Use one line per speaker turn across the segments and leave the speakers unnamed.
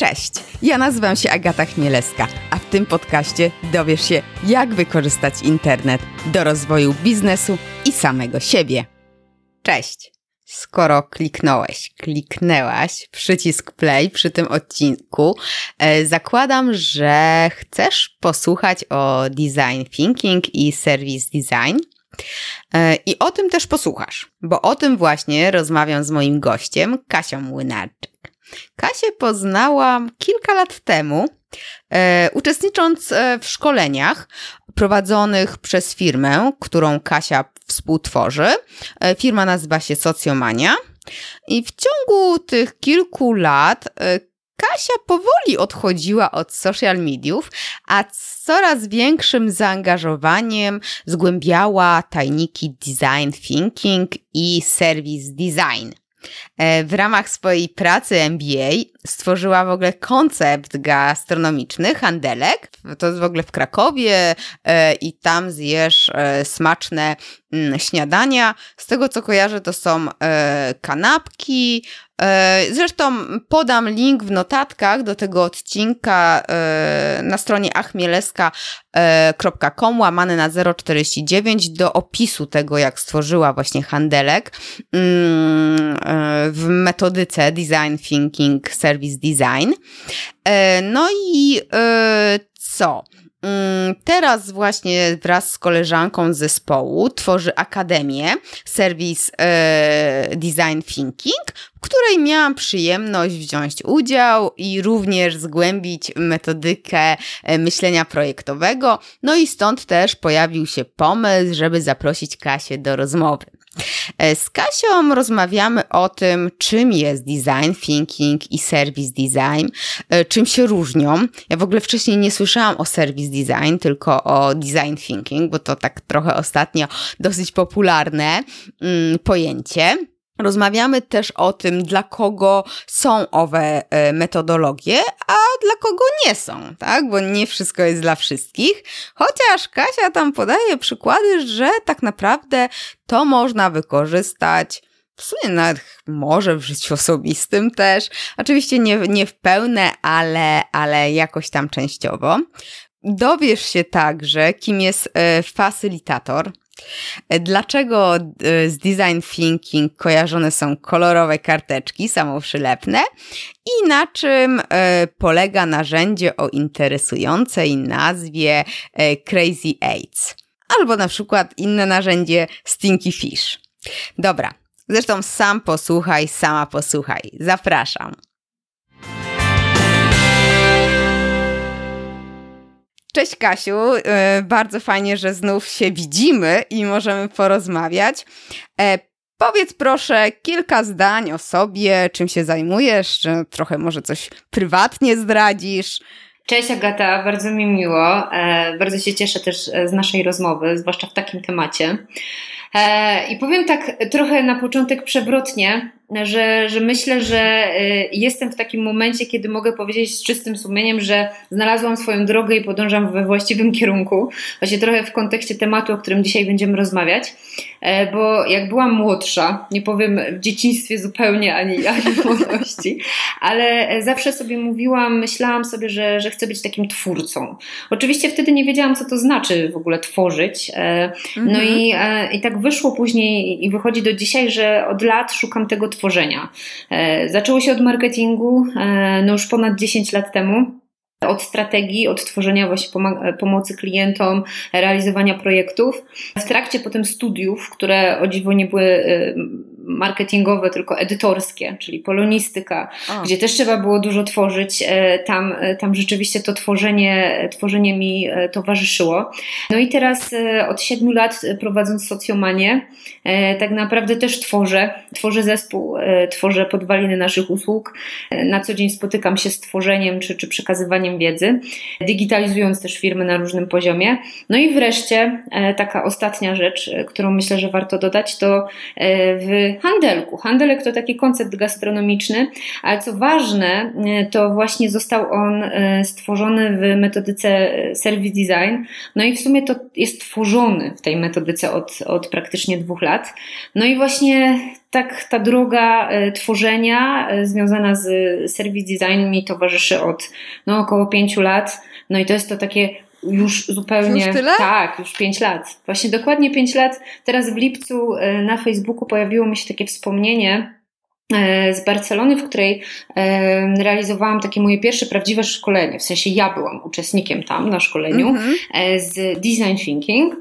Cześć, ja nazywam się Agata Chmielewska, a w tym podcaście dowiesz się, jak wykorzystać internet do rozwoju biznesu i samego siebie. Cześć! Skoro kliknąłeś, kliknęłaś przycisk play przy tym odcinku, e, zakładam, że chcesz posłuchać o design thinking i service design. E, I o tym też posłuchasz, bo o tym właśnie rozmawiam z moim gościem, Kasią Młynarczyk. Kasię poznałam kilka lat temu, e, uczestnicząc e, w szkoleniach prowadzonych przez firmę, którą Kasia współtworzy. E, firma nazywa się Socjomania. I w ciągu tych kilku lat e, Kasia powoli odchodziła od social mediów, a z coraz większym zaangażowaniem zgłębiała tajniki design thinking i service design. E, w ramach swojej pracy MBA stworzyła w ogóle koncept gastronomiczny, handelek. To jest w ogóle w Krakowie e, i tam zjesz e, smaczne mm, śniadania. Z tego co kojarzę, to są kanapki. Zresztą podam link w notatkach do tego odcinka na stronie achmieleska.com łamane na 049 do opisu tego, jak stworzyła właśnie handelek mm, w metodyce Design Thinking Service Design. E, no i e, co? Mm, teraz właśnie wraz z koleżanką z zespołu tworzy Akademię Service e, Design Thinking, w której miałam przyjemność wziąć udział i również zgłębić metodykę myślenia projektowego. No i stąd też pojawił się pomysł, żeby zaprosić Kasię do rozmowy. E, z Kasią rozmawiamy o tym, czym jest design thinking i service design, e, czym się różnią. Ja w ogóle wcześniej nie słyszałam o service design, tylko o design thinking, bo to tak trochę ostatnio dosyć popularne mm, pojęcie. Rozmawiamy też o tym, dla kogo są owe e, metodologie, a dla kogo nie są, tak? Bo nie wszystko jest dla wszystkich. Chociaż Kasia tam podaje przykłady, że tak naprawdę to można wykorzystać w sumie nawet może w życiu osobistym też. Oczywiście nie, nie w pełne, ale, ale jakoś tam częściowo. Dowiesz się także, kim jest e, facylitator, Dlaczego e, z design thinking kojarzone są kolorowe karteczki samoprzylepne i na czym e, polega narzędzie o interesującej nazwie e, Crazy Aids? Albo na przykład inne narzędzie Stinky Fish. Dobra, zresztą sam posłuchaj, sama posłuchaj. Zapraszam. Cześć Kasiu, e, bardzo fajnie, że znów się widzimy i możemy porozmawiać. E, powiedz proszę kilka zdań o sobie, czym się zajmujesz, czy trochę może coś prywatnie zdradzisz.
Cześć Agata, bardzo mi miło. E, bardzo się cieszę też z naszej rozmowy, zwłaszcza w takim temacie. I powiem tak trochę na początek przewrotnie, że, że myślę, że y, jestem w takim momencie, kiedy mogę powiedzieć z czystym sumieniem, że znalazłam swoją drogę i podążam we właściwym kierunku. Właśnie trochę w kontekście tematu, o którym dzisiaj będziemy rozmawiać, e, bo jak byłam młodsza, nie powiem w dzieciństwie zupełnie ani, ani w młodości, ale zawsze sobie mówiłam, myślałam sobie, że, że chcę być takim twórcą. Oczywiście wtedy nie wiedziałam, co to znaczy w ogóle tworzyć. E, no mhm. i, e, i tak wyszło później i wychodzi do dzisiaj, że od lat szukam tego tworzenia. E, zaczęło się od marketingu, e, no już ponad 10 lat temu od strategii, od tworzenia właśnie pomocy klientom, realizowania projektów. W trakcie potem studiów, które o dziwo nie były y, marketingowe, tylko edytorskie, czyli polonistyka, o. gdzie też trzeba było dużo tworzyć, e, tam, e, tam rzeczywiście to tworzenie, tworzenie mi e, towarzyszyło. No i teraz od siedmiu lat prowadząc socjomanię, tak naprawdę też tworzę, tworzę zespół, tworzę podwaliny naszych usług. Na co dzień spotykam się z tworzeniem czy, czy przekazywaniem wiedzy, digitalizując też firmy na różnym poziomie. No i wreszcie taka ostatnia rzecz, którą myślę, że warto dodać, to w handelku. Handelek to taki koncept gastronomiczny, ale co ważne, to właśnie został on stworzony w metodyce Service Design. No i w sumie to jest tworzony w tej metodyce od, od praktycznie dwóch lat. No i właśnie tak ta droga tworzenia związana z Service Design mi towarzyszy od no, około pięciu lat. No i to jest to takie już zupełnie.
Już tyle?
Tak, już pięć lat. Właśnie dokładnie pięć lat. Teraz w lipcu e, na Facebooku pojawiło mi się takie wspomnienie z Barcelony, w której e, realizowałam takie moje pierwsze prawdziwe szkolenie. W sensie ja byłam uczestnikiem tam na szkoleniu mm -hmm. z design thinking,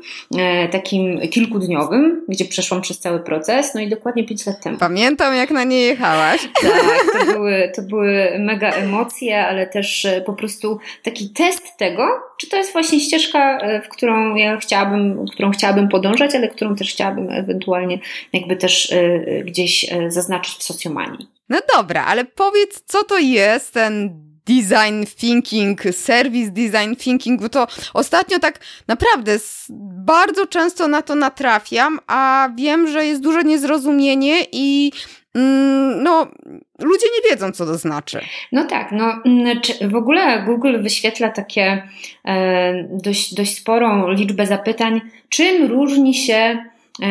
takim kilkudniowym, gdzie przeszłam przez cały proces, no i dokładnie pięć lat temu.
Pamiętam, jak na nie jechałaś.
Tak, to były, to były mega emocje, ale też po prostu taki test tego, czy to jest właśnie ścieżka, w którą ja chciałabym, którą chciałabym podążać, ale którą też chciałabym ewentualnie jakby też gdzieś zaznaczyć w socjomanii.
No dobra, ale powiedz, co to jest ten design thinking, service design thinking, bo to ostatnio tak naprawdę bardzo często na to natrafiam, a wiem, że jest duże niezrozumienie i mm, no, ludzie nie wiedzą, co to znaczy.
No tak, no mm, w ogóle Google wyświetla takie e, dość, dość sporą liczbę zapytań, czym różni się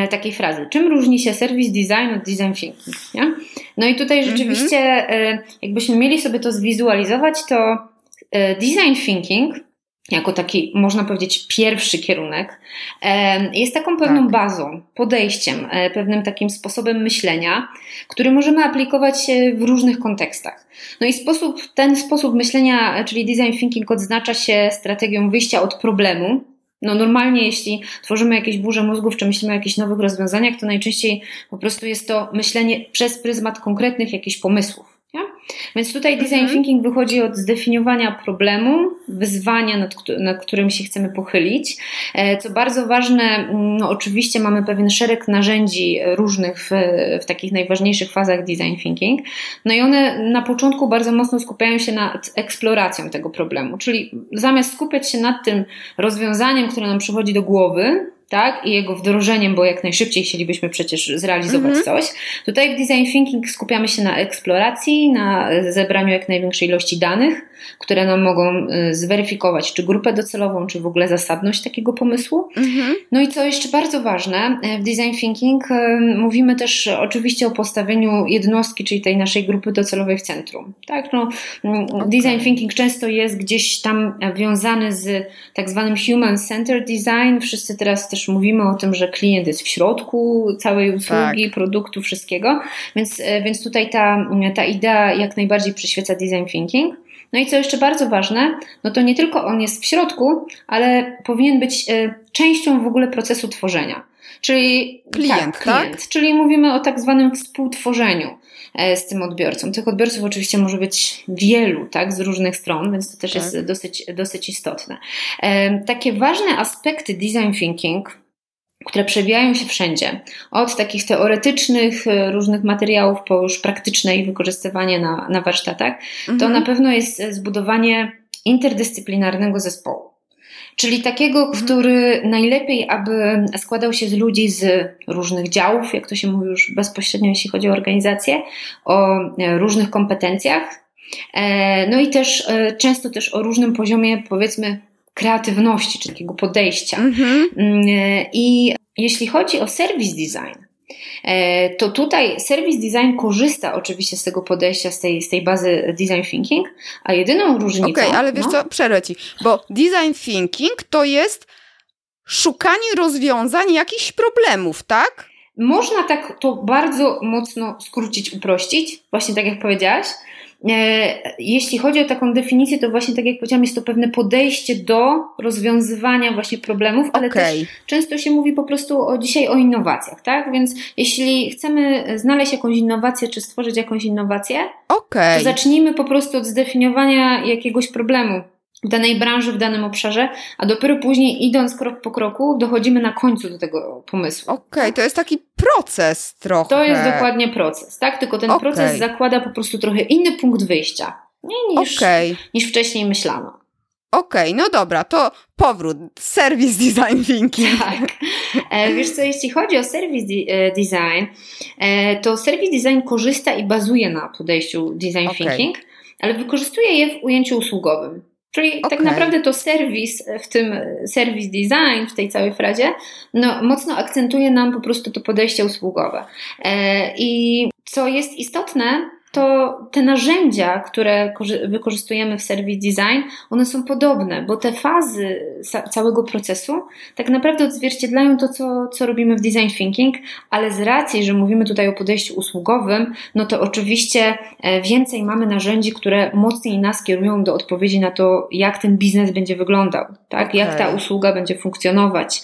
takiej frazy. Czym różni się serwis design od design thinking? Nie? No i tutaj mhm. rzeczywiście, -hmm. jakbyśmy mieli sobie to zwizualizować, to e, design thinking jako taki, można powiedzieć, pierwszy kierunek, jest taką pewną tak. bazą, podejściem, pewnym takim sposobem myślenia, który możemy aplikować w różnych kontekstach. No i sposób, ten sposób myślenia, czyli design thinking, odznacza się strategią wyjścia od problemu, no normalnie, jeśli tworzymy jakieś burze mózgów, czy myślimy o jakichś nowych rozwiązaniach, to najczęściej po prostu jest to myślenie przez pryzmat konkretnych jakichś pomysłów. Nie? Więc tutaj design mhm. thinking wychodzi od zdefiniowania problemu, wyzwania, nad, nad którym się chcemy pochylić. E, co bardzo ważne, no oczywiście mamy pewien szereg narzędzi różnych w, w takich najważniejszych fazach design thinking. No i one na początku bardzo mocno skupiają się nad eksploracją tego problemu, czyli zamiast skupiać się nad tym rozwiązaniem, które nam przychodzi do głowy, tak? I jego wdrożeniem, bo jak najszybciej chcielibyśmy przecież zrealizować mm -hmm. coś. Tutaj w design thinking skupiamy się na eksploracji, na zebraniu jak największej ilości danych, które nam mogą y, zweryfikować, czy grupę docelową, czy w ogóle zasadność takiego pomysłu. -hmm. No i co jeszcze bardzo ważne, w design thinking y, mówimy też oczywiście o postawieniu jednostki, czyli tej naszej grupy docelowej w centrum. Tak? No, mm, okay. Design thinking często jest gdzieś tam wiązany z tak zwanym human-centered design. Wszyscy teraz też też mówimy o tym, że klient jest w środku całej usługi, tak. produktu, wszystkiego, więc, e, więc tutaj ta, ta idea jak najbardziej przyświeca design thinking. No i co jeszcze bardzo ważne, no to nie tylko on jest w środku, ale powinien być e, częścią w ogóle procesu tworzenia. Czyli
klient, tak, klient tak?
czyli mówimy o tak zwanym współtworzeniu e, z tym odbiorcą. Tych odbiorców oczywiście może być wielu, tak, z różnych stron, więc to też tak. jest dosyć, dosyć istotne. E, takie ważne aspekty design thinking, które przewijają się wszędzie, od takich teoretycznych e, różnych materiałów po już praktyczne ich wykorzystywanie na, na warsztatach, mhm. to na pewno jest zbudowanie interdyscyplinarnego zespołu. Czyli takiego, mhm. który najlepiej, aby składał się z ludzi z różnych działów, jak to się mówi już bezpośrednio, jeśli chodzi o organizację, o e, różnych kompetencjach. E, no i też e, często też o różnym poziomie, powiedzmy, kreatywności, czy takiego podejścia. Mhm. Mm, I jeśli chodzi o service design, E, to tutaj Service Design korzysta oczywiście z tego podejścia, z tej, z tej bazy Design Thinking, a jedyną różnicą...
Okej, okay, ale wiesz no, co, przerwę Ci, bo Design Thinking to jest szukanie rozwiązań jakichś problemów, tak?
Można tak to bardzo mocno skrócić, uprościć, właśnie tak jak powiedziałaś, E, jeśli chodzi o taką definicję, to właśnie tak jak powiedziałam, jest to pewne podejście do rozwiązywania właśnie problemów, ale okay. też często się mówi po prostu o, dzisiaj o innowacjach, tak? Więc jeśli chcemy znaleźć jakąś innowację, czy stworzyć jakąś innowację, okay. to zacznijmy po prostu od zdefiniowania jakiegoś problemu w danej branży, w danym obszarze, a dopiero później idąc krok po kroku dochodzimy na końcu do tego pomysłu.
Okej, okay, to jest taki proces trochę.
To jest dokładnie proces, tak? Tylko ten okay. proces zakłada po prostu trochę inny punkt wyjścia nie? Niż, okay. niż wcześniej myślano.
Okej, okay, no dobra, to powrót. Service design thinking.
Tak. E, wiesz co, jeśli chodzi o service de design, e, to service design korzysta i bazuje na podejściu design okay. thinking, ale wykorzystuje je w ujęciu usługowym. Czyli okay. tak naprawdę to serwis, w tym service design, w tej całej frazie, no, mocno akcentuje nam po prostu to podejście usługowe. E, I co jest istotne, to te narzędzia, które wykorzystujemy w Service Design, one są podobne, bo te fazy całego procesu tak naprawdę odzwierciedlają to, co, co robimy w Design Thinking, ale z racji, że mówimy tutaj o podejściu usługowym, no to oczywiście e, więcej mamy narzędzi, które mocniej nas kierują do odpowiedzi na to, jak ten biznes będzie wyglądał, tak? Okay. jak ta usługa będzie funkcjonować.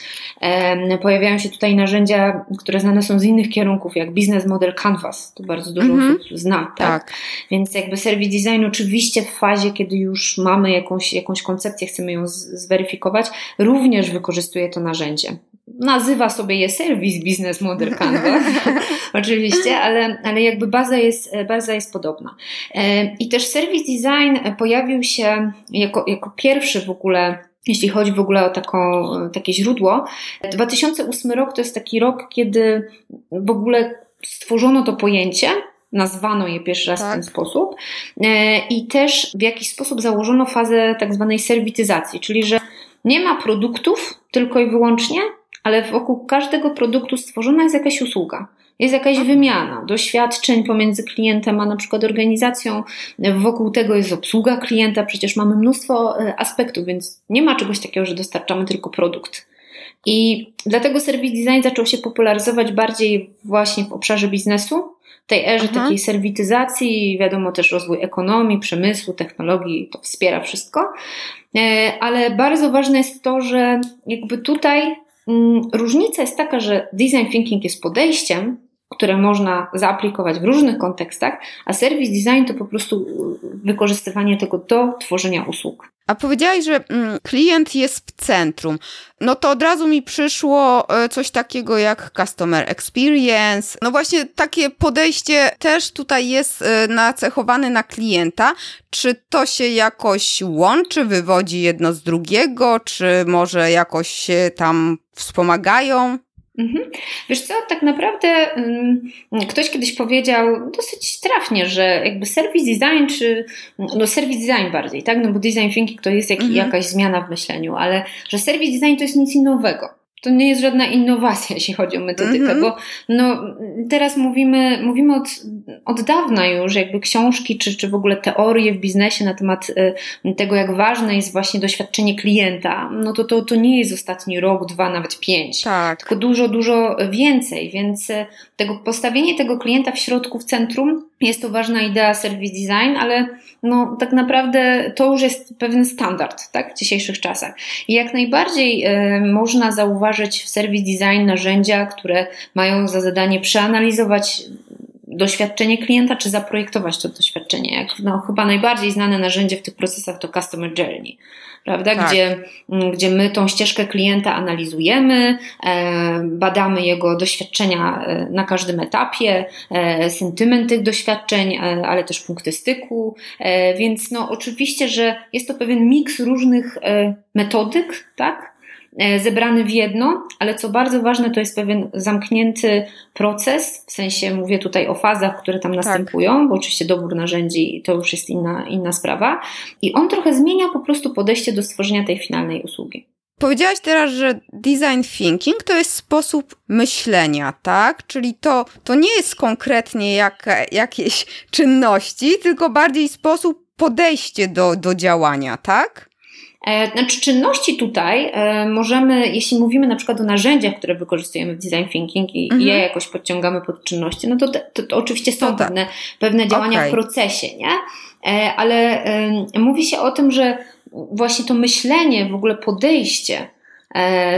Pojawiają się tutaj narzędzia, które znane są z innych kierunków, jak Business Model Canvas, to bardzo dużo mm -hmm. osób zna, tak? Tak? Więc jakby service design oczywiście w fazie, kiedy już mamy jakąś, jakąś koncepcję, chcemy ją zweryfikować, również wykorzystuje to narzędzie. Nazywa sobie je Service Business Model Canvas, oczywiście, ale, ale jakby baza jest, baza jest podobna. E, I też Service Design pojawił się jako, jako pierwszy w ogóle jeśli chodzi w ogóle o taką, takie źródło. 2008 rok to jest taki rok, kiedy w ogóle stworzono to pojęcie nazwano je pierwszy raz tak. w ten sposób. E, I też w jakiś sposób założono fazę tak zwanej serwityzacji, czyli że nie ma produktów tylko i wyłącznie, ale wokół każdego produktu stworzona jest jakaś usługa. Jest jakaś wymiana doświadczeń pomiędzy klientem a na przykład organizacją. Wokół tego jest obsługa klienta. Przecież mamy mnóstwo e, aspektów, więc nie ma czegoś takiego, że dostarczamy tylko produkt. I dlatego serwis design zaczął się popularyzować bardziej właśnie w obszarze biznesu, tej erze Aha. takiej serwityzacji, wiadomo też rozwój ekonomii, przemysłu, technologii, to wspiera wszystko. E, ale bardzo ważne jest to, że jakby tutaj mm, różnica jest taka, że design thinking jest podejściem, które można zaaplikować w różnych kontekstach, a service design to po prostu wykorzystywanie tego do tworzenia usług.
A powiedziałaś, że mm, klient jest w centrum. No to od razu mi przyszło e, coś takiego jak customer experience. No właśnie takie podejście też tutaj jest e, nacechowane na klienta. Czy to się jakoś łączy, wywodzi jedno z drugiego, czy może jakoś się tam wspomagają?
Mhm. Wiesz co, tak naprawdę um, ktoś kiedyś powiedział dosyć trafnie, że jakby service design, czy no service design bardziej, tak? No bo design thinking to jest jak, mhm. jakaś zmiana w myśleniu, ale że service design to jest nic nowego to nie jest żadna innowacja, jeśli chodzi o metodykę, mm -hmm. bo no, teraz mówimy, mówimy od, od dawna już, jakby książki, czy, czy w ogóle teorie w biznesie na temat y, tego, jak ważne jest właśnie doświadczenie klienta, no to, to, to nie jest ostatni rok, dwa, nawet pięć, tak. tylko dużo, dużo więcej, więc y, tego postawienie tego klienta w środku, w centrum, jest to ważna idea service design, ale no, tak naprawdę to już jest pewien standard tak, w dzisiejszych czasach. I jak najbardziej y, można zauważyć w service design narzędzia, które mają za zadanie przeanalizować doświadczenie klienta, czy zaprojektować to doświadczenie. Jak, no, chyba najbardziej znane narzędzie w tych procesach to Customer Journey prawda? Tak. Gdzie, mm, gdzie my tą ścieżkę klienta analizujemy, e, badamy jego doświadczenia e, na każdym etapie, e, sentyment tych doświadczeń, ale też punkty styku. Więc no oczywiście, że jest to pewien miks różnych metodyk, tak? E, zebrany w jedno, ale co bardzo ważne, to jest pewien zamknięty proces, w sensie mówię tutaj o fazach, które tam tak. następują, tak. bo oczywiście dobór narzędzi to już jest inna, inna sprawa. I on trochę zmienia po prostu podejście do stworzenia tej finalnej usługi.
Powiedziałaś teraz, że design thinking to jest sposób myślenia, tak? Czyli to, to nie jest konkretnie jak, jakieś czynności, tylko bardziej sposób podejście do, do działania, tak?
E, znaczy, czynności tutaj e, możemy, jeśli mówimy na przykład o narzędziach, które wykorzystujemy w design thinking i, mhm. je jakoś podciągamy pod czynności, no to, to, to oczywiście są no tak. pewne, pewne działania okay. w procesie, nie? E, ale mówi się o tym, że właśnie to myślenie, w ogóle podejście,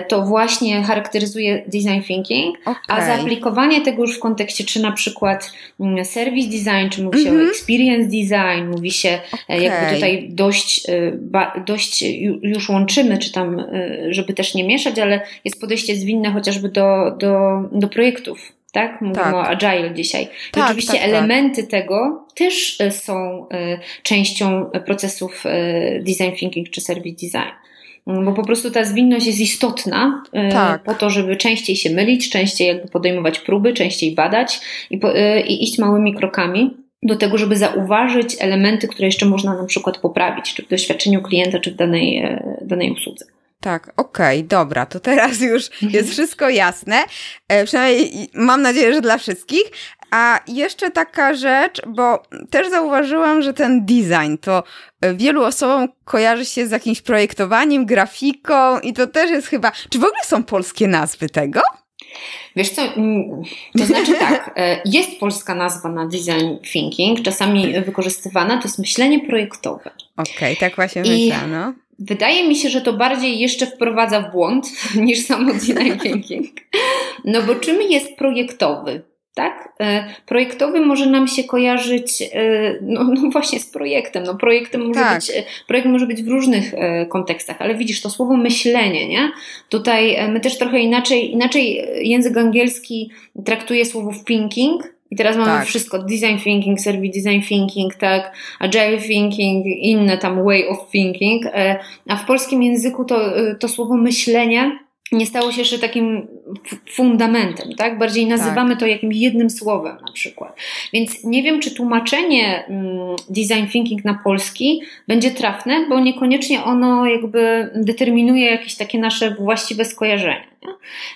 to właśnie charakteryzuje design thinking, okay. a zaaplikowanie tego już w kontekście, czy na przykład mm, service design, czy mówi się mm -hmm. o mhm. experience design, mówi się okay. jakby tutaj dość, e, dość już łączymy, czy tam, żeby też nie mieszać, ale jest podejście zwinne chociażby do, do, do projektów tak? Mówimy tak. o agile dzisiaj. Tak, oczywiście tak, tak, elementy tego też e, są e, częścią procesów e, design thinking czy service design. Bo po prostu ta zwinność jest istotna tak. po to, żeby częściej się mylić, częściej jakby podejmować próby, częściej badać i, po, i iść małymi krokami do tego, żeby zauważyć elementy, które jeszcze można na przykład poprawić, czy w doświadczeniu klienta, czy w danej, danej usłudze.
Tak, okej, okay, dobra, to teraz już mhm. jest wszystko jasne. E, przynajmniej mam nadzieję, że dla wszystkich. A jeszcze taka rzecz, bo też zauważyłam, że ten design to wielu osobom kojarzy się z jakimś projektowaniem, grafiką i to też jest chyba. Czy w ogóle są polskie nazwy tego?
Wiesz co, mm, to znaczy tak, e, jest polska nazwa na design thinking, czasami wykorzystywana, to jest myślenie projektowe.
Okej, okay, tak właśnie myślano.
Wydaje mi się, że to bardziej jeszcze wprowadza w błąd niż samo design thinking. No bo czym jest projektowy? Tak? E, projektowy może nam się kojarzyć e, no, no właśnie z projektem. No projektem może tak. być, e, projekt może być w różnych kontekstach, ale widzisz, to słowo myślenie, nie? Tutaj my też trochę inaczej, inaczej język angielski traktuje słowo thinking, i teraz mamy tak. wszystko, design thinking, service design thinking, tak, agile thinking, inne tam way of thinking, a w polskim języku to, to słowo myślenie nie stało się jeszcze takim fundamentem, tak? Bardziej nazywamy tak. to jakimś jednym słowem na przykład. Więc nie wiem, czy tłumaczenie mm, design thinking na polski będzie trafne, bo niekoniecznie ono jakby determinuje jakieś takie nasze właściwe skojarzenia.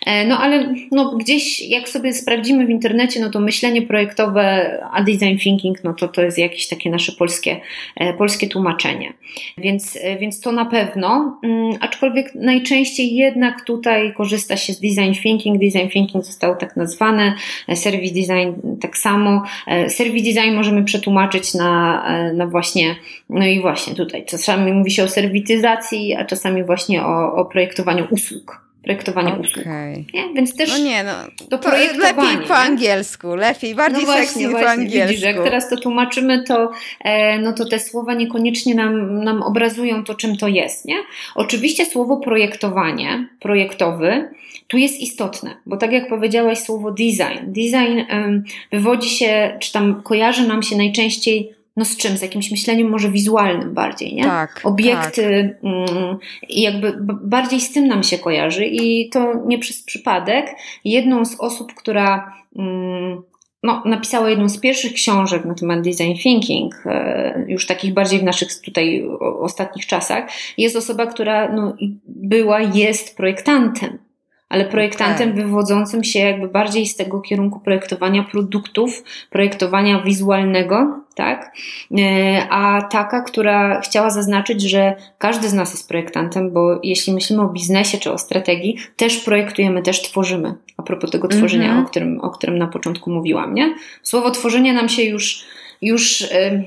E, no ale no, gdzieś jak sobie sprawdzimy w internecie, no to myślenie projektowe, a design thinking, no to to jest jakieś takie nasze polskie, e, polskie tłumaczenie. Więc, e, więc to na pewno, mm, aczkolwiek najczęściej jednak tutaj korzysta się z design thinking. Design thinking zostało tak nazwane, service design tak samo. Service design możemy przetłumaczyć na, na właśnie, no i właśnie tutaj czasami mówi się o serwityzacji, a czasami właśnie o, o projektowaniu usług projektowanie okay. usług. Nie? Więc też
no nie, no, to. Lepiej po angielsku, lepiej, bardziej no
właśnie,
właśnie, po angielsku.
Widzisz, jak teraz to tłumaczymy, to, e, no to te słowa niekoniecznie nam, nam obrazują to, czym to jest. Nie? Oczywiście słowo projektowanie, projektowy, tu jest istotne, bo tak jak powiedziałaś słowo design, design um, wywodzi się, czy tam kojarzy nam się najczęściej no z czym? Z jakimś myśleniem może wizualnym bardziej, nie?
Tak.
Obiekty tak. Mm, i jakby bardziej z tym nam się kojarzy i to nie przez przypadek. Jedną z osób, która mm, no, napisała jedną z pierwszych książek na temat design thinking, e, już takich bardziej w naszych tutaj ostatnich czasach, jest osoba, która no, była, jest projektantem ale projektantem okay. wywodzącym się jakby bardziej z tego kierunku projektowania produktów, projektowania wizualnego, tak? E, a taka, która chciała zaznaczyć, że każdy z nas jest projektantem, bo jeśli myślimy o biznesie czy o strategii, też projektujemy, też tworzymy. A propos tego tworzenia, mm -hmm. o, którym, o którym na początku mówiłam, nie? Słowo tworzenie nam się już już y,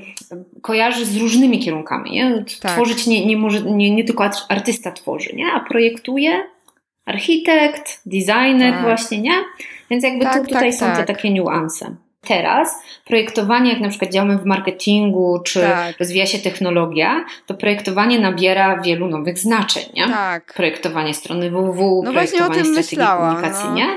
kojarzy z różnymi kierunkami. Nie? Tak. Tworzyć nie, nie, może, nie, nie tylko artysta tworzy, nie? a projektuje, architekt, designer tak. właśnie, nie? Więc jakby tak, tu, tutaj tak, są te tak. takie niuanse. Teraz projektowanie, jak na przykład działamy w marketingu, czy tak. rozwija się technologia, to projektowanie nabiera wielu nowych znaczeń, nie?
Tak.
Projektowanie strony www, no projektowanie strategii myślałam, komunikacji, no. nie?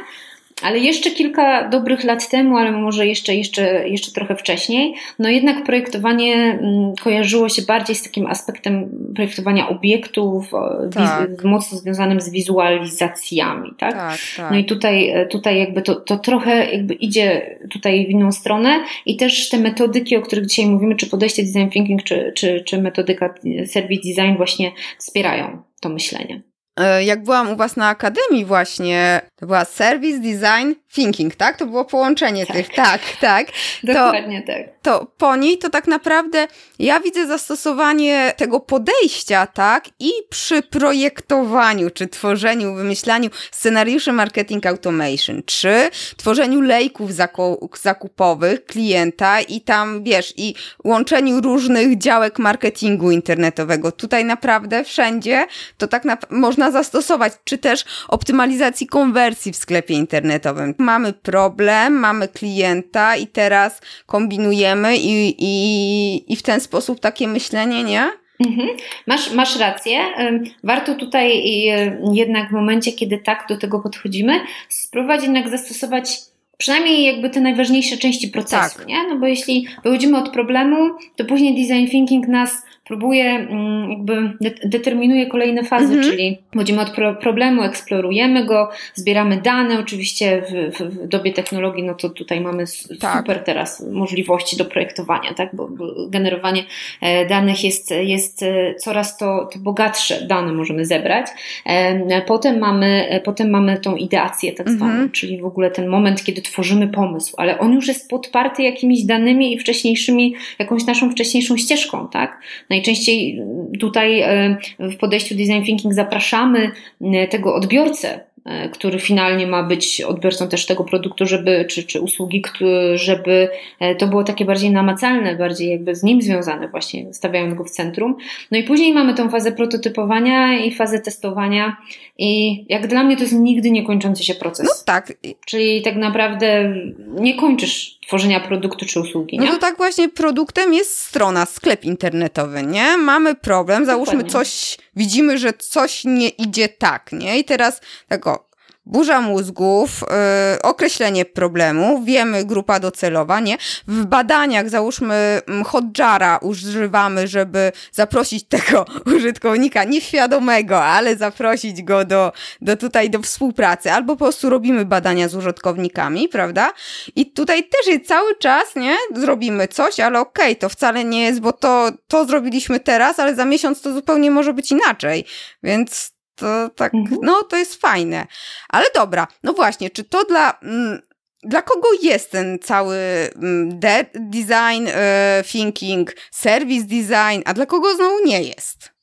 Ale jeszcze kilka dobrych lat temu, ale może jeszcze, jeszcze, jeszcze trochę wcześniej, no jednak projektowanie mm, kojarzyło się bardziej z takim aspektem projektowania obiektów, tak. mocno związanym z wizualizacjami, tak? tak, tak. No i tutaj, tutaj jakby to, to trochę jakby idzie tutaj w inną stronę i też te metodyki, o których dzisiaj mówimy, czy podejście design thinking, czy, czy, czy metodyka service design właśnie wspierają to myślenie.
E, jak byłam u Was na akademii właśnie, to była Service Design Thinking, tak? To było połączenie tak. tych, tak, tak.
Dokładnie
to,
tak.
To po niej to tak naprawdę ja widzę zastosowanie tego podejścia, tak? I przy projektowaniu, czy tworzeniu, wymyślaniu scenariuszy marketing automation, czy tworzeniu lejków zakupowych klienta i tam, wiesz, i łączeniu różnych działek marketingu internetowego. Tutaj naprawdę wszędzie to tak na, można zastosować, czy też optymalizacji konwersji w sklepie internetowym mamy problem, mamy klienta i teraz kombinujemy i, i, i w ten sposób takie myślenie, nie?
Mhm. Masz, masz rację. Warto tutaj jednak w momencie, kiedy tak do tego podchodzimy, spróbować jednak zastosować przynajmniej jakby te najważniejsze części procesu, tak. nie? No bo jeśli wychodzimy od problemu, to później design thinking nas próbuje, mm, jakby determinuje kolejne fazy, mhm. czyli chodzimy od pro problemu, eksplorujemy go, zbieramy dane, oczywiście w, w, dobie technologii, no to tutaj mamy tak. super teraz możliwości do projektowania, tak, bo, bo generowanie e, danych jest, jest e, coraz to, to bogatsze dane możemy zebrać. E, potem mamy, potem mamy tą ideację tak zwaną, mhm. czyli w ogóle ten moment, kiedy tworzymy pomysł, ale on już jest podparty jakimiś danymi i wcześniejszymi, jakąś naszą wcześniejszą ścieżką, tak? Najczęściej tutaj e, w podejściu design thinking zapraszamy e, tego odbiorcę który finalnie ma być odbiorcą też tego produktu, żeby, czy, czy usługi, żeby to było takie bardziej namacalne, bardziej jakby z nim związane, właśnie stawiając go w centrum. No i później mamy tą fazę prototypowania i fazę testowania i jak dla mnie to jest nigdy nie kończący się proces.
No tak.
Czyli tak naprawdę nie kończysz tworzenia produktu czy usługi. Nie?
No to tak właśnie produktem jest strona, sklep internetowy, nie? Mamy problem, załóżmy Dokładnie. coś, widzimy, że coś nie idzie tak, nie? I teraz tak o, burza mózgów, yy, określenie problemu, wiemy grupa docelowa, nie? W badaniach, załóżmy Hotjara używamy, żeby zaprosić tego użytkownika nieświadomego, ale zaprosić go do, do tutaj do współpracy, albo po prostu robimy badania z użytkownikami, prawda? I tutaj też jest cały czas, nie? Zrobimy coś, ale okej, okay, to wcale nie jest, bo to, to zrobiliśmy teraz, ale za miesiąc to zupełnie może być inaczej, więc to tak, mhm. no to jest fajne. Ale dobra, no właśnie, czy to dla, mm, dla kogo jest ten cały mm, de design e, thinking, service design, a dla kogo znowu nie jest?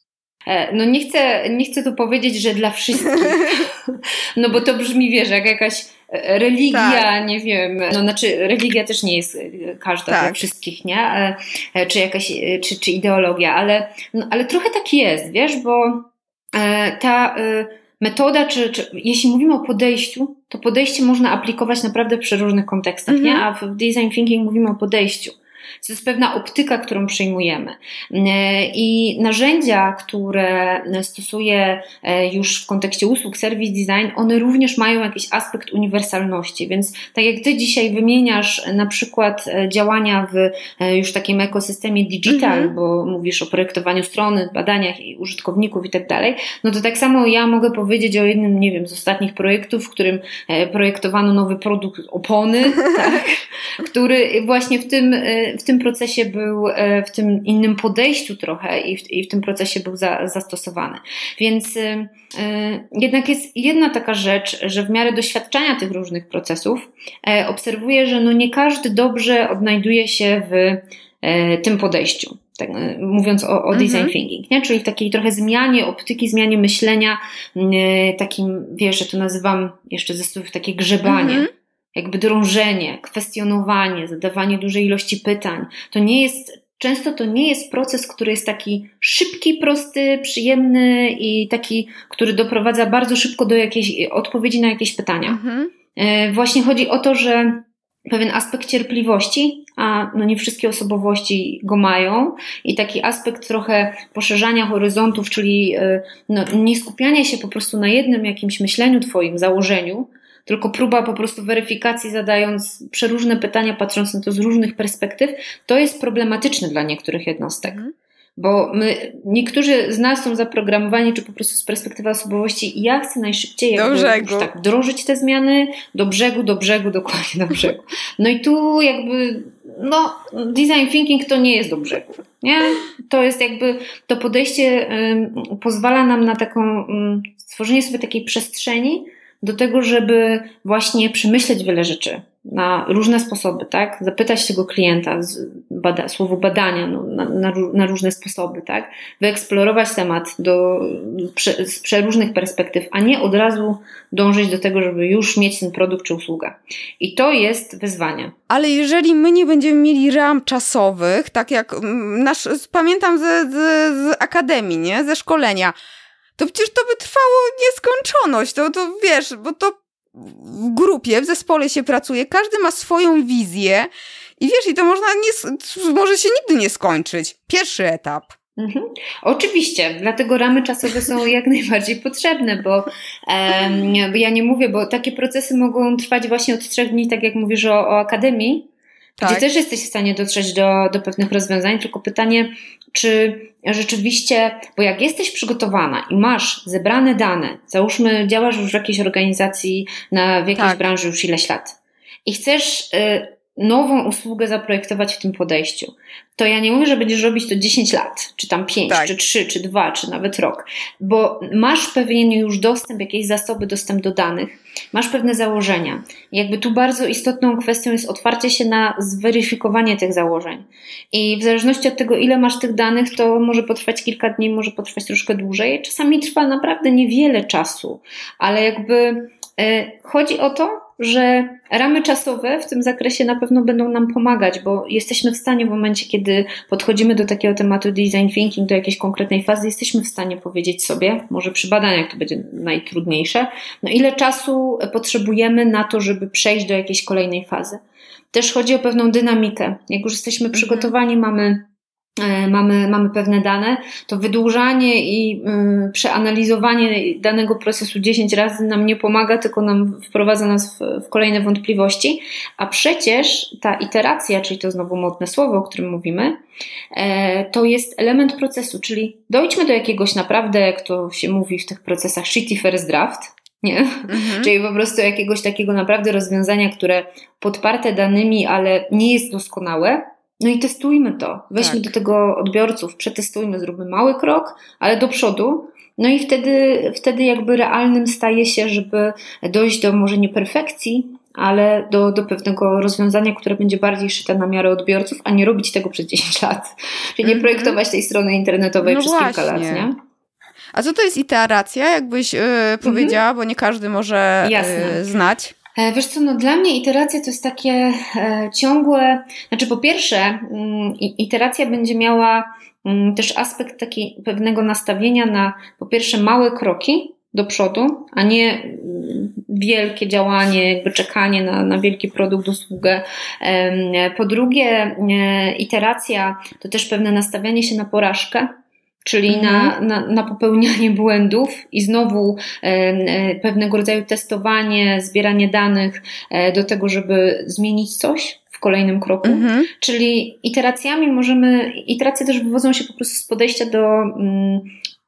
E, no nie chcę, nie chcę tu powiedzieć, że dla wszystkich, no bo to brzmi, wiesz, jak jakaś e, religia, tak. nie wiem, no znaczy religia też nie jest każda tak. dla wszystkich, nie? Czy jakaś, czy, czy ideologia, ale, no, ale trochę tak jest, wiesz, bo ta e, metoda, czy, czy jeśli mówimy o podejściu, to podejście można aplikować naprawdę przy różnych kontekstach, nie? Mhm. A w design thinking mówimy o podejściu. To jest pewna optyka, którą przyjmujemy. E, I narzędzia, które stosuję e, już w kontekście usług service design, one również mają jakiś aspekt uniwersalności. Więc tak jak Ty dzisiaj wymieniasz na przykład e, działania w już takim ekosystemie digital, mhm. bo mówisz o projektowaniu strony, badaniach i użytkowników i tak dalej, no to tak samo ja mogę powiedzieć o jednym, nie wiem, z ostatnich projektów, w którym projektowano nowy produkt opony, tak, który właśnie w tym, w tym procesie był, e, w tym innym podejściu trochę i w, i w tym procesie był za, zastosowany. Więc y, jednak jest jedna taka rzecz, że w miarę doświadczenia tych różnych procesów y, obserwuję, że no nie każdy dobrze odnajduje się w y, tym podejściu. Tak, mówiąc o, o design mhm. thinking, nie? czyli w takiej trochę zmianie optyki, zmianie myślenia, takim, wiesz, że to nazywam jeszcze ze słów takie grzebanie. Mhm jakby drążenie, kwestionowanie, zadawanie dużej ilości pytań. To nie jest, często to nie jest proces, który jest taki szybki, prosty, przyjemny i taki, który doprowadza bardzo szybko do jakiejś odpowiedzi na jakieś pytania. Mhm. E, właśnie chodzi o to, że pewien aspekt cierpliwości, a no nie wszystkie osobowości go mają, i taki aspekt trochę poszerzania horyzontów, czyli e, no, nie skupiania się po prostu na jednym jakimś myśleniu Twoim, założeniu, tylko próba po prostu weryfikacji, zadając przeróżne pytania, patrząc na to z różnych perspektyw, to jest problematyczne dla niektórych jednostek. Mhm. Bo my, niektórzy z nas są zaprogramowani, czy po prostu z perspektywy osobowości, ja chcę najszybciej
do brzegu.
tak wdrożyć te zmiany do brzegu, do brzegu, dokładnie do brzegu. No i tu jakby, no, design thinking to nie jest do brzegu, nie? To jest jakby, to podejście um, pozwala nam na taką, um, stworzenie sobie takiej przestrzeni, do tego, żeby właśnie przemyśleć wiele rzeczy na różne sposoby, tak? Zapytać tego klienta, bada, słowo badania no, na, na, na, różne sposoby, tak? Wyeksplorować temat do, prze, z przeróżnych perspektyw, a nie od razu dążyć do tego, żeby już mieć ten produkt czy usługę. I to jest wyzwanie.
Ale jeżeli my nie będziemy mieli ram czasowych, tak jak mm, nasz, pamiętam z, z, z akademii, nie? Ze szkolenia, to przecież to by trwało nieskończoność. To, to wiesz, bo to w grupie, w zespole się pracuje, każdy ma swoją wizję i wiesz, i to można nie, może się nigdy nie skończyć. Pierwszy etap.
Mhm. Oczywiście, dlatego ramy czasowe są jak najbardziej potrzebne, bo um, ja nie mówię, bo takie procesy mogą trwać właśnie od trzech dni, tak jak mówisz o, o akademii, tak. gdzie też jesteś w stanie dotrzeć do, do pewnych rozwiązań, tylko pytanie, czy rzeczywiście, bo jak jesteś przygotowana i masz zebrane dane, załóżmy, działasz już w jakiejś organizacji, na, w jakiejś tak. branży już ileś lat i chcesz y, nową usługę zaprojektować w tym podejściu, to ja nie mówię, że będziesz robić to 10 lat, czy tam 5, tak. czy 3, czy 2, czy nawet rok, bo masz pewien już dostęp, jakieś zasoby, dostęp do danych, masz pewne założenia. Jakby tu bardzo istotną kwestią jest otwarcie się na zweryfikowanie tych założeń. I w zależności od tego, ile masz tych danych, to może potrwać kilka dni, może potrwać troszkę dłużej. Czasami trwa naprawdę niewiele czasu, ale jakby e, chodzi o to, że ramy czasowe w tym zakresie na pewno będą nam pomagać, bo jesteśmy w stanie w momencie, kiedy podchodzimy do takiego tematu design thinking, do jakiejś konkretnej fazy, jesteśmy w stanie powiedzieć sobie, może przy badaniach to będzie najtrudniejsze, no ile czasu potrzebujemy na to, żeby przejść do jakiejś kolejnej fazy. Też chodzi o pewną dynamikę. Jak już jesteśmy mhm. przygotowani, mamy mamy, mamy pewne dane, to wydłużanie i y, przeanalizowanie danego procesu 10 razy nam nie pomaga, tylko nam wprowadza nas w, w, kolejne wątpliwości. A przecież ta iteracja, czyli to znowu modne słowo, o którym mówimy, e, to jest element procesu, czyli dojdźmy do jakiegoś naprawdę, jak to się mówi w tych procesach, shitty first draft, nie? Mhm. Czyli po prostu jakiegoś takiego naprawdę rozwiązania, które podparte danymi, ale nie jest doskonałe, no i testujmy to. Weźmy tak. do tego odbiorców, przetestujmy, zróbmy mały krok, ale do przodu. No i wtedy, wtedy jakby realnym staje się, żeby dojść do może nie perfekcji, ale do, do pewnego rozwiązania, które będzie bardziej szyte na miarę odbiorców, a nie robić tego przez 10 lat. Czyli nie -hmm. projektować tej strony internetowej no przez właśnie. kilka lat, nie?
A co to jest iteracja, jakbyś yy, powiedziała, bo nie każdy może yy, znać?
E, wiesz co, no dla mnie iteracja to jest takie e, ciągłe, znaczy po pierwsze mm, iteracja będzie miała mm, też aspekt taki pewnego nastawienia na po pierwsze małe kroki do przodu, a nie mm, wielkie działanie, jakby czekanie na, na wielki produkt, usługę. Po drugie, e, iteracja to też pewne nastawianie się na porażkę, czyli mhm. na, na, na popełnianie błędów i znowu e, e, pewnego rodzaju testowanie, zbieranie danych e, do tego, żeby zmienić coś w kolejnym kroku. Mhm. Czyli iteracjami możemy, iteracje też wywodzą się po prostu z podejścia do, mm,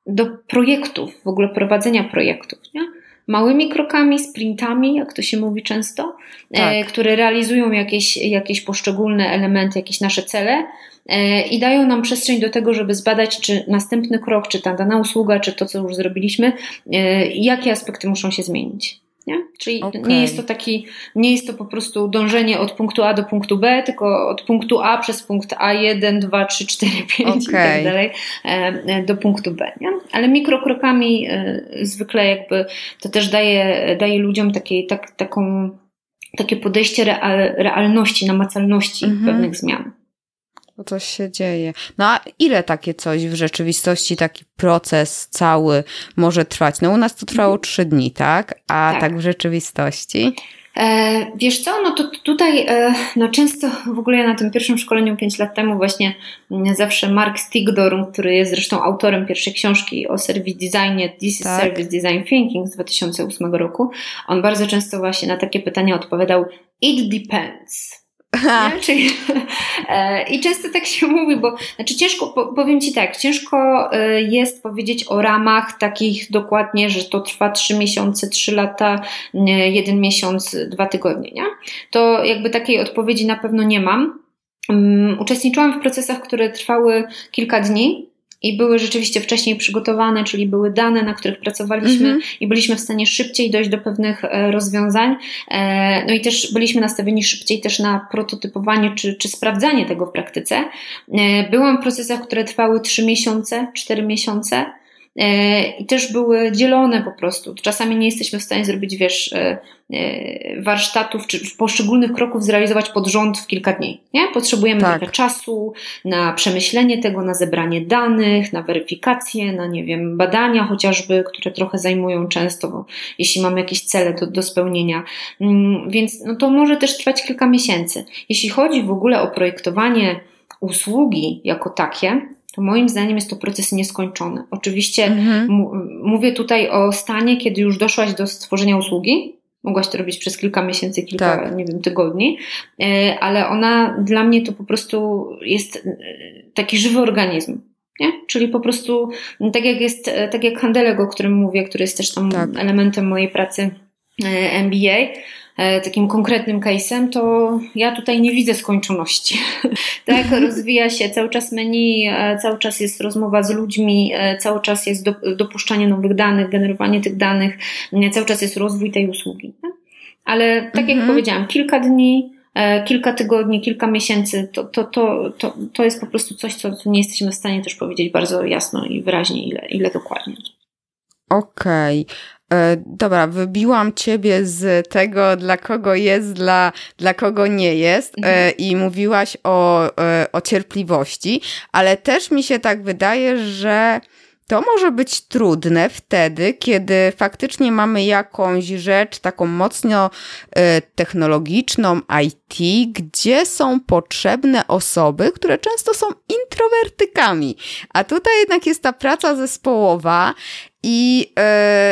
do projektów, w ogóle prowadzenia projektów. Nie? Małymi krokami, sprintami, jak to się mówi często, tak. które realizują jakieś, jakieś poszczególne elementy, jakieś nasze cele, E, i dają nam przestrzeń do tego, żeby zbadać, czy następny krok, czy ta dana usługa, czy to, co już zrobiliśmy, e, jakie aspekty muszą się zmienić. Nie? Czyli okay. nie jest to taki, nie jest to po prostu dążenie od punktu A do punktu B, tylko od punktu A przez punkt A1, 2, 3, 4, 5 okay. i tak dalej e, do punktu B. Nie? Ale mikrokrokami zwykle jakby to też daje, daje ludziom takie, tak, taką, takie podejście real, realności, namacalności mm -hmm. pewnych zmian
bo coś się dzieje. No a ile takie coś w rzeczywistości, taki proces cały może trwać? No u nas to trwało mhm. trzy dni, tak? A tak, tak w rzeczywistości?
E, wiesz co, no to tutaj e, no często w ogóle ja na tym pierwszym szkoleniu 5 lat temu właśnie zawsze Mark Stigdorm, który jest zresztą autorem pierwszej książki o service designie This tak. is Service Design Thinking z 2008 roku, on bardzo często właśnie na takie pytania odpowiadał It depends. Czyli, e, I często tak się mówi, bo znaczy ciężko, powiem Ci tak, ciężko e, jest powiedzieć o ramach takich dokładnie, że to trwa 3 miesiące, 3 lata, jeden miesiąc, dwa tygodnie, nie? To jakby takiej odpowiedzi na pewno nie mam. Mm, uczestniczyłam w procesach, które trwały kilka dni, i były rzeczywiście wcześniej przygotowane, czyli były dane, na których pracowaliśmy mm -hmm. i byliśmy w stanie szybciej dojść do pewnych e, rozwiązań. E, no i też byliśmy nastawieni szybciej też na prototypowanie czy, czy sprawdzanie tego w praktyce. E, byłam w procesach, które trwały 3 miesiące, 4 miesiące. I też były dzielone po prostu. Czasami nie jesteśmy w stanie zrobić, wiesz, E, warsztatów czy poszczególnych kroków zrealizować pod rząd w kilka dni. Nie? Potrzebujemy tak. trochę czasu na przemyślenie tego, na zebranie danych, na weryfikację, na nie wiem, badania chociażby, które trochę zajmują często, jeśli mamy jakieś cele do, do spełnienia. Mm, więc no to może też trwać kilka miesięcy. Jeśli chodzi w ogóle o projektowanie usługi jako takie, moim zdaniem jest to proces nieskończony. Oczywiście mhm. mówię tutaj o stanie, kiedy już doszłaś do stworzenia usługi, mogłaś to robić przez kilka miesięcy, kilka, tak. nie wiem, tygodni, e, ale ona dla mnie to po prostu jest e, taki żywy organizm. Nie? Czyli po prostu, tak jak jest, e, tak jak handelek, o którym mówię, który jest też tam tak. elementem mojej pracy MBA, takim konkretnym case'em, to ja tutaj nie widzę skończoności. tak, rozwija się cały czas menu, cały czas jest rozmowa z ludźmi, cały czas jest dopuszczanie nowych danych, generowanie tych danych, cały czas jest rozwój tej usługi. Tak? Ale tak jak mhm. powiedziałam, kilka dni, e, kilka tygodni, kilka miesięcy, to, to, to, to, to jest po prostu coś, co nie jesteśmy w stanie też powiedzieć bardzo jasno i wyraźnie, ile, ile dokładnie.
Okej. Okay. E, dobra, wybiłam ciebie z tego, dla kogo jest, dla, dla kogo nie jest, e, mhm. i mówiłaś o, e, o cierpliwości, ale też mi się tak wydaje, że to może być trudne wtedy, kiedy faktycznie mamy jakąś rzecz taką mocno technologiczną, IT, gdzie są potrzebne osoby, które często są introwertykami. A tutaj jednak jest ta praca zespołowa i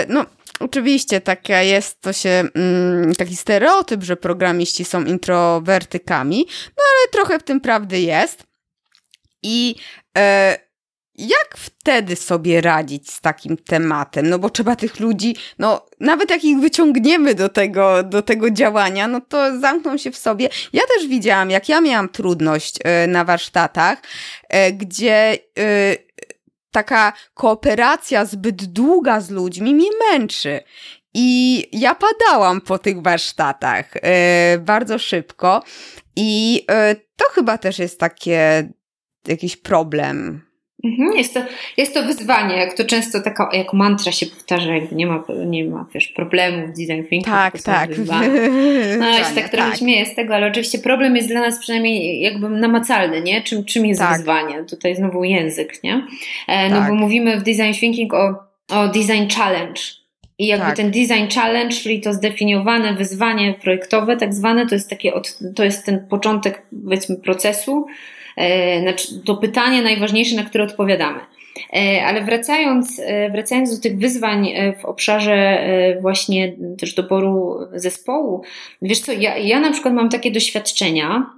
no Oczywiście taka jest, to się mm, taki stereotyp, że programiści są introwertykami, no ale trochę w tym prawdy jest. I e, jak wtedy sobie radzić z takim tematem? No bo trzeba tych ludzi, no nawet jak ich wyciągniemy do tego, do tego działania, no to zamkną się w sobie. Ja też widziałam, jak ja miałam trudność e, na warsztatach, e, gdzie e, taka kooperacja zbyt długa z ludźmi mnie męczy. I ja padałam po tych warsztatach yy, bardzo szybko, i yy, to chyba też jest takie jakiś problem.
Mhm, jest to, jest to wyzwanie, jak to często taka, jak mantra się powtarza, jakby nie ma, nie ma wiesz, problemów w design thinking.
Tak, tak.
No, ja się tak trochę tak. śmieję z tego, ale oczywiście problem jest dla nas przynajmniej jakby namacalny, nie? Czym, czym jest tak. wyzwanie? Tutaj znowu język, nie? E, no tak. bo mówimy w design thinking o, o design challenge. I jakby tak. ten design challenge, czyli to zdefiniowane wyzwanie projektowe, tak zwane, to jest takie, od, to jest ten początek, powiedzmy, procesu, znaczy to pytanie najważniejsze, na które odpowiadamy. E, ale wracając, e, wracając do tych wyzwań w obszarze właśnie też doboru zespołu, wiesz co, ja, ja na przykład mam takie doświadczenia,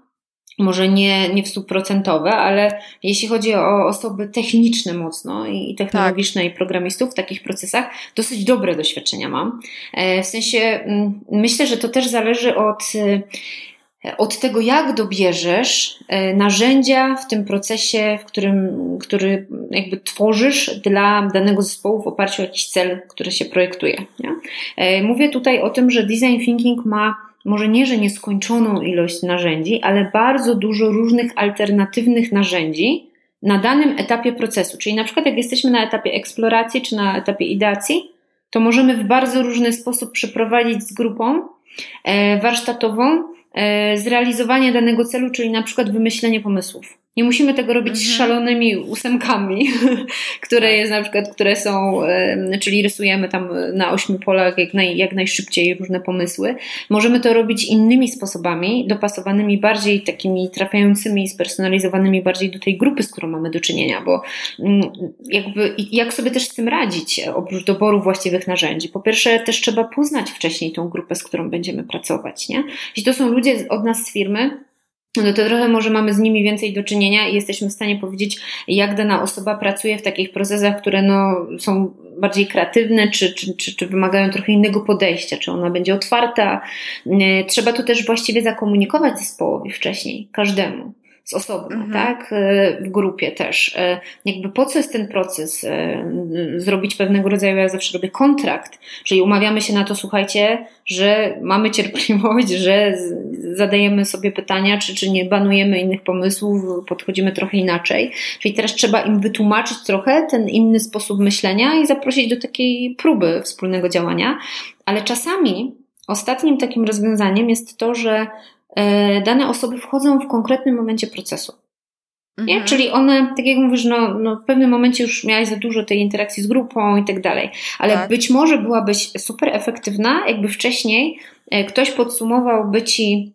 może nie, nie w stuprocentowe, ale jeśli chodzi o osoby techniczne mocno i technologiczne tak. i programistów w takich procesach, dosyć dobre doświadczenia mam. W sensie mm, myślę, że to też zależy od od tego, jak dobierzesz e, narzędzia w tym procesie, w którym, który jakby tworzysz dla danego zespołu w oparciu o jakiś cel, który się projektuje. Nie? E, mówię tutaj o tym, że design thinking ma może nie, że nieskończoną ilość narzędzi, ale bardzo dużo różnych alternatywnych narzędzi na danym etapie procesu. Czyli na przykład jak jesteśmy na etapie eksploracji czy na etapie ideacji, to możemy w bardzo różny sposób przeprowadzić z grupą e, warsztatową zrealizowanie danego celu, czyli na przykład wymyślenie pomysłów. Nie musimy tego robić mhm. szalonymi ósemkami, które tak. jest na przykład, które są, czyli rysujemy tam na ośmiu polach jak, naj, jak najszybciej różne pomysły. Możemy to robić innymi sposobami, dopasowanymi bardziej takimi trafiającymi, spersonalizowanymi bardziej do tej grupy, z którą mamy do czynienia, bo mm, jakby jak sobie też z tym radzić, oprócz doboru właściwych narzędzi? Po pierwsze, też trzeba poznać wcześniej tą grupę, z którą będziemy pracować, nie? Jeśli to są ludzie od nas z firmy, no to trochę może mamy z nimi więcej do czynienia i jesteśmy w stanie powiedzieć, jak dana osoba pracuje w takich procesach, które no, są bardziej kreatywne, czy, czy, czy, czy wymagają trochę innego podejścia, czy ona będzie otwarta. E, trzeba to też właściwie zakomunikować zespołowi wcześniej, każdemu z osobna, mhm. tak? E, w grupie też. E, jakby po co jest ten proces? E, zrobić pewnego rodzaju, ja zawsze robię kontrakt, czyli umawiamy się na to, słuchajcie, że mamy cierpliwość, że zadajemy sobie pytania, czy, czy nie banujemy innych pomysłów, podchodzimy trochę inaczej. Czyli teraz trzeba im wytłumaczyć trochę ten inny sposób myślenia i zaprosić do takiej próby wspólnego działania. Ale czasami ostatnim takim rozwiązaniem jest to, że dane osoby wchodzą w konkretnym momencie procesu. Mhm. Nie? Czyli one, tak jak mówisz, no, no, w pewnym momencie już miałaś za dużo tej interakcji z grupą i tak dalej, ale tak. być może byłabyś super efektywna, jakby wcześniej e, ktoś podsumowałby ci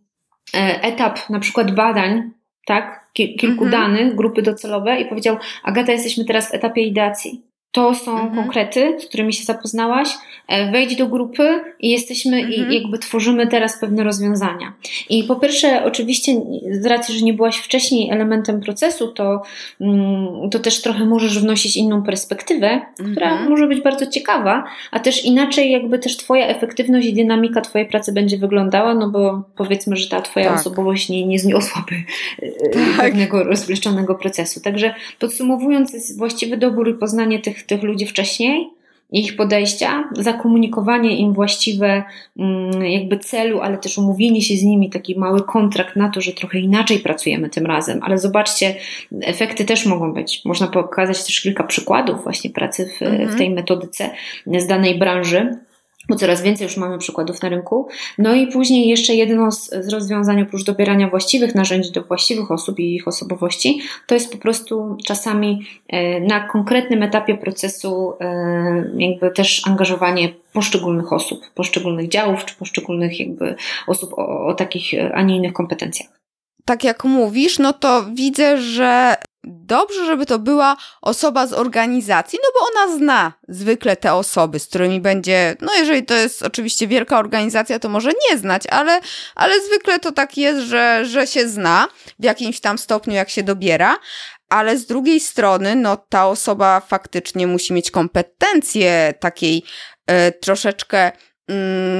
e, etap na przykład badań tak, kilku mhm. danych, grupy docelowe i powiedział, Agata, jesteśmy teraz w etapie ideacji. To są mhm. konkrety, z którymi się zapoznałaś. E, wejdź do grupy i jesteśmy mhm. i jakby tworzymy teraz pewne rozwiązania. I po pierwsze, oczywiście, z racji, że nie byłaś wcześniej elementem procesu, to, mm, to też trochę możesz wnosić inną perspektywę, która mhm. może być bardzo ciekawa, a też inaczej jakby też Twoja efektywność i dynamika Twojej pracy będzie wyglądała, no bo powiedzmy, że ta Twoja tak. osobowość nie, nie zniosłaby e, tak. pewnego rozbrzeszczonego procesu. Także podsumowując, jest właściwy dobór i poznanie tych tych, ludzi wcześniej, ich podejścia, zakomunikowanie im właściwe mm, jakby celu, ale też umówienie się z nimi, taki mały kontrakt na to, że trochę inaczej pracujemy tym razem. Ale zobaczcie, efekty też mogą być. Można pokazać też kilka przykładów właśnie pracy w, mhm. w tej metodyce z danej branży bo coraz więcej już mamy przykładów na rynku. No i później jeszcze jedno z, z rozwiązań oprócz dobierania właściwych narzędzi do właściwych osób i ich osobowości, to jest po prostu czasami e, na konkretnym etapie procesu e, jakby też angażowanie poszczególnych osób, poszczególnych działów czy poszczególnych jakby osób o, o takich, e, a nie innych kompetencjach
tak jak mówisz, no to widzę, że dobrze, żeby to była osoba z organizacji, no bo ona zna zwykle te osoby, z którymi będzie, no jeżeli to jest oczywiście wielka organizacja, to może nie znać, ale, ale zwykle to tak jest, że, że się zna w jakimś tam stopniu, jak się dobiera. Ale z drugiej strony, no ta osoba faktycznie musi mieć kompetencje takiej y, troszeczkę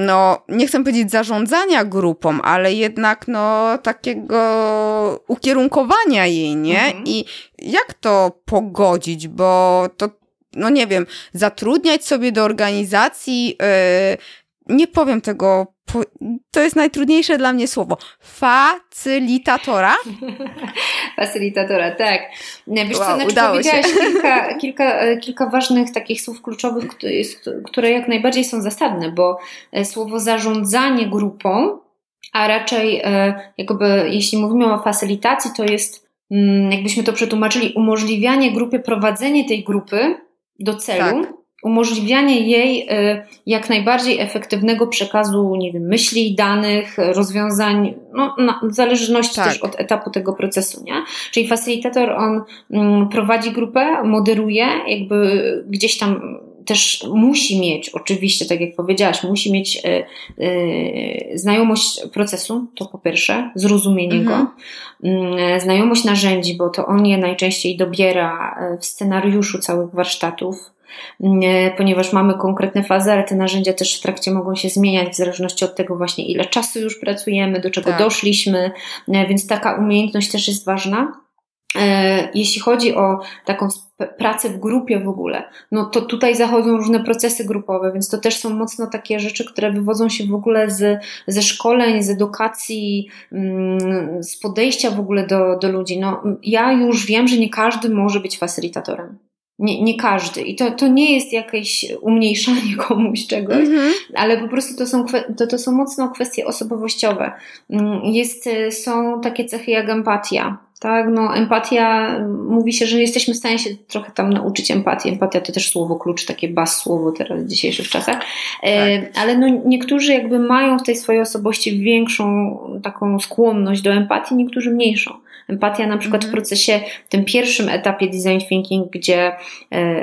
no, nie chcę powiedzieć zarządzania grupą, ale jednak no takiego ukierunkowania jej, nie? Mhm. I jak to pogodzić, bo to, no nie wiem, zatrudniać sobie do organizacji, yy, nie powiem tego to jest najtrudniejsze dla mnie słowo. Facylitatora?
Facylitatora, tak. Wiesz wow, co, znaczy powiedziałaś kilka, kilka, kilka ważnych takich słów kluczowych, które jak najbardziej są zasadne, bo e, słowo zarządzanie grupą, a raczej e, jakby jeśli mówimy o facylitacji, to jest mm, jakbyśmy to przetłumaczyli, umożliwianie grupie prowadzenie tej grupy do celu. Tak umożliwianie jej y, jak najbardziej efektywnego przekazu, nie wiem, myśli, danych, rozwiązań, no, w zależności tak. też od etapu tego procesu, nie? Czyli facilitator, on mm, prowadzi grupę, moderuje, jakby gdzieś tam też musi mieć, oczywiście, tak jak powiedziałaś, musi mieć y, y, znajomość procesu, to po pierwsze, zrozumienie mhm. go, y, znajomość narzędzi, bo to on je najczęściej dobiera w scenariuszu całych warsztatów, ponieważ mamy konkretne fazy, ale te narzędzia też w trakcie mogą się zmieniać w zależności od tego właśnie ile czasu już pracujemy, do czego tak. doszliśmy, e, więc taka umiejętność też jest ważna. E, jeśli chodzi o taką pracę w grupie w ogóle, no to tutaj zachodzą różne procesy grupowe, więc to też są mocno takie rzeczy, które wywodzą się w ogóle z, ze szkoleń, z edukacji, mm, z podejścia w ogóle do, do ludzi. No, ja już wiem, że nie każdy może być facylitatorem. Nie, nie każdy. I to, to nie jest jakieś umniejszanie komuś czegoś, mm-hmm. ale po prostu to są, to, to są mocno kwestie osobowościowe. Mm, jest, y, są takie cechy jak empatia. Tak, no empatia, mówi się, że jesteśmy w stanie się trochę tam nauczyć empatii. Empatia to też słowo klucz, takie bas słowo teraz w dzisiejszych czasach. E, tak. Ale no niektórzy jakby mają w tej swojej osobowości większą taką skłonność do empatii, niektórzy mniejszą. Empatia na przykład w mhm. procesie, w tym pierwszym etapie design thinking, gdzie e,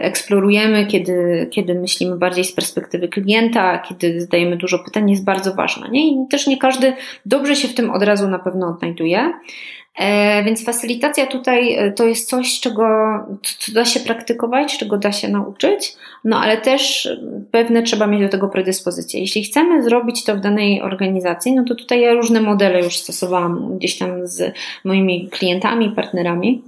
eksplorujemy, kiedy, kiedy myślimy bardziej z perspektywy klienta, kiedy zadajemy dużo pytań, jest bardzo ważna. Nie? I też nie każdy dobrze się w tym od razu na pewno odnajduje. E, więc facylitacja tutaj e, to jest coś, czego co da się praktykować, czego da się nauczyć, no ale też pewne trzeba mieć do tego predyspozycje. Jeśli chcemy zrobić to w danej organizacji, no to tutaj ja różne modele już stosowałam gdzieś tam z moimi klientami, partnerami.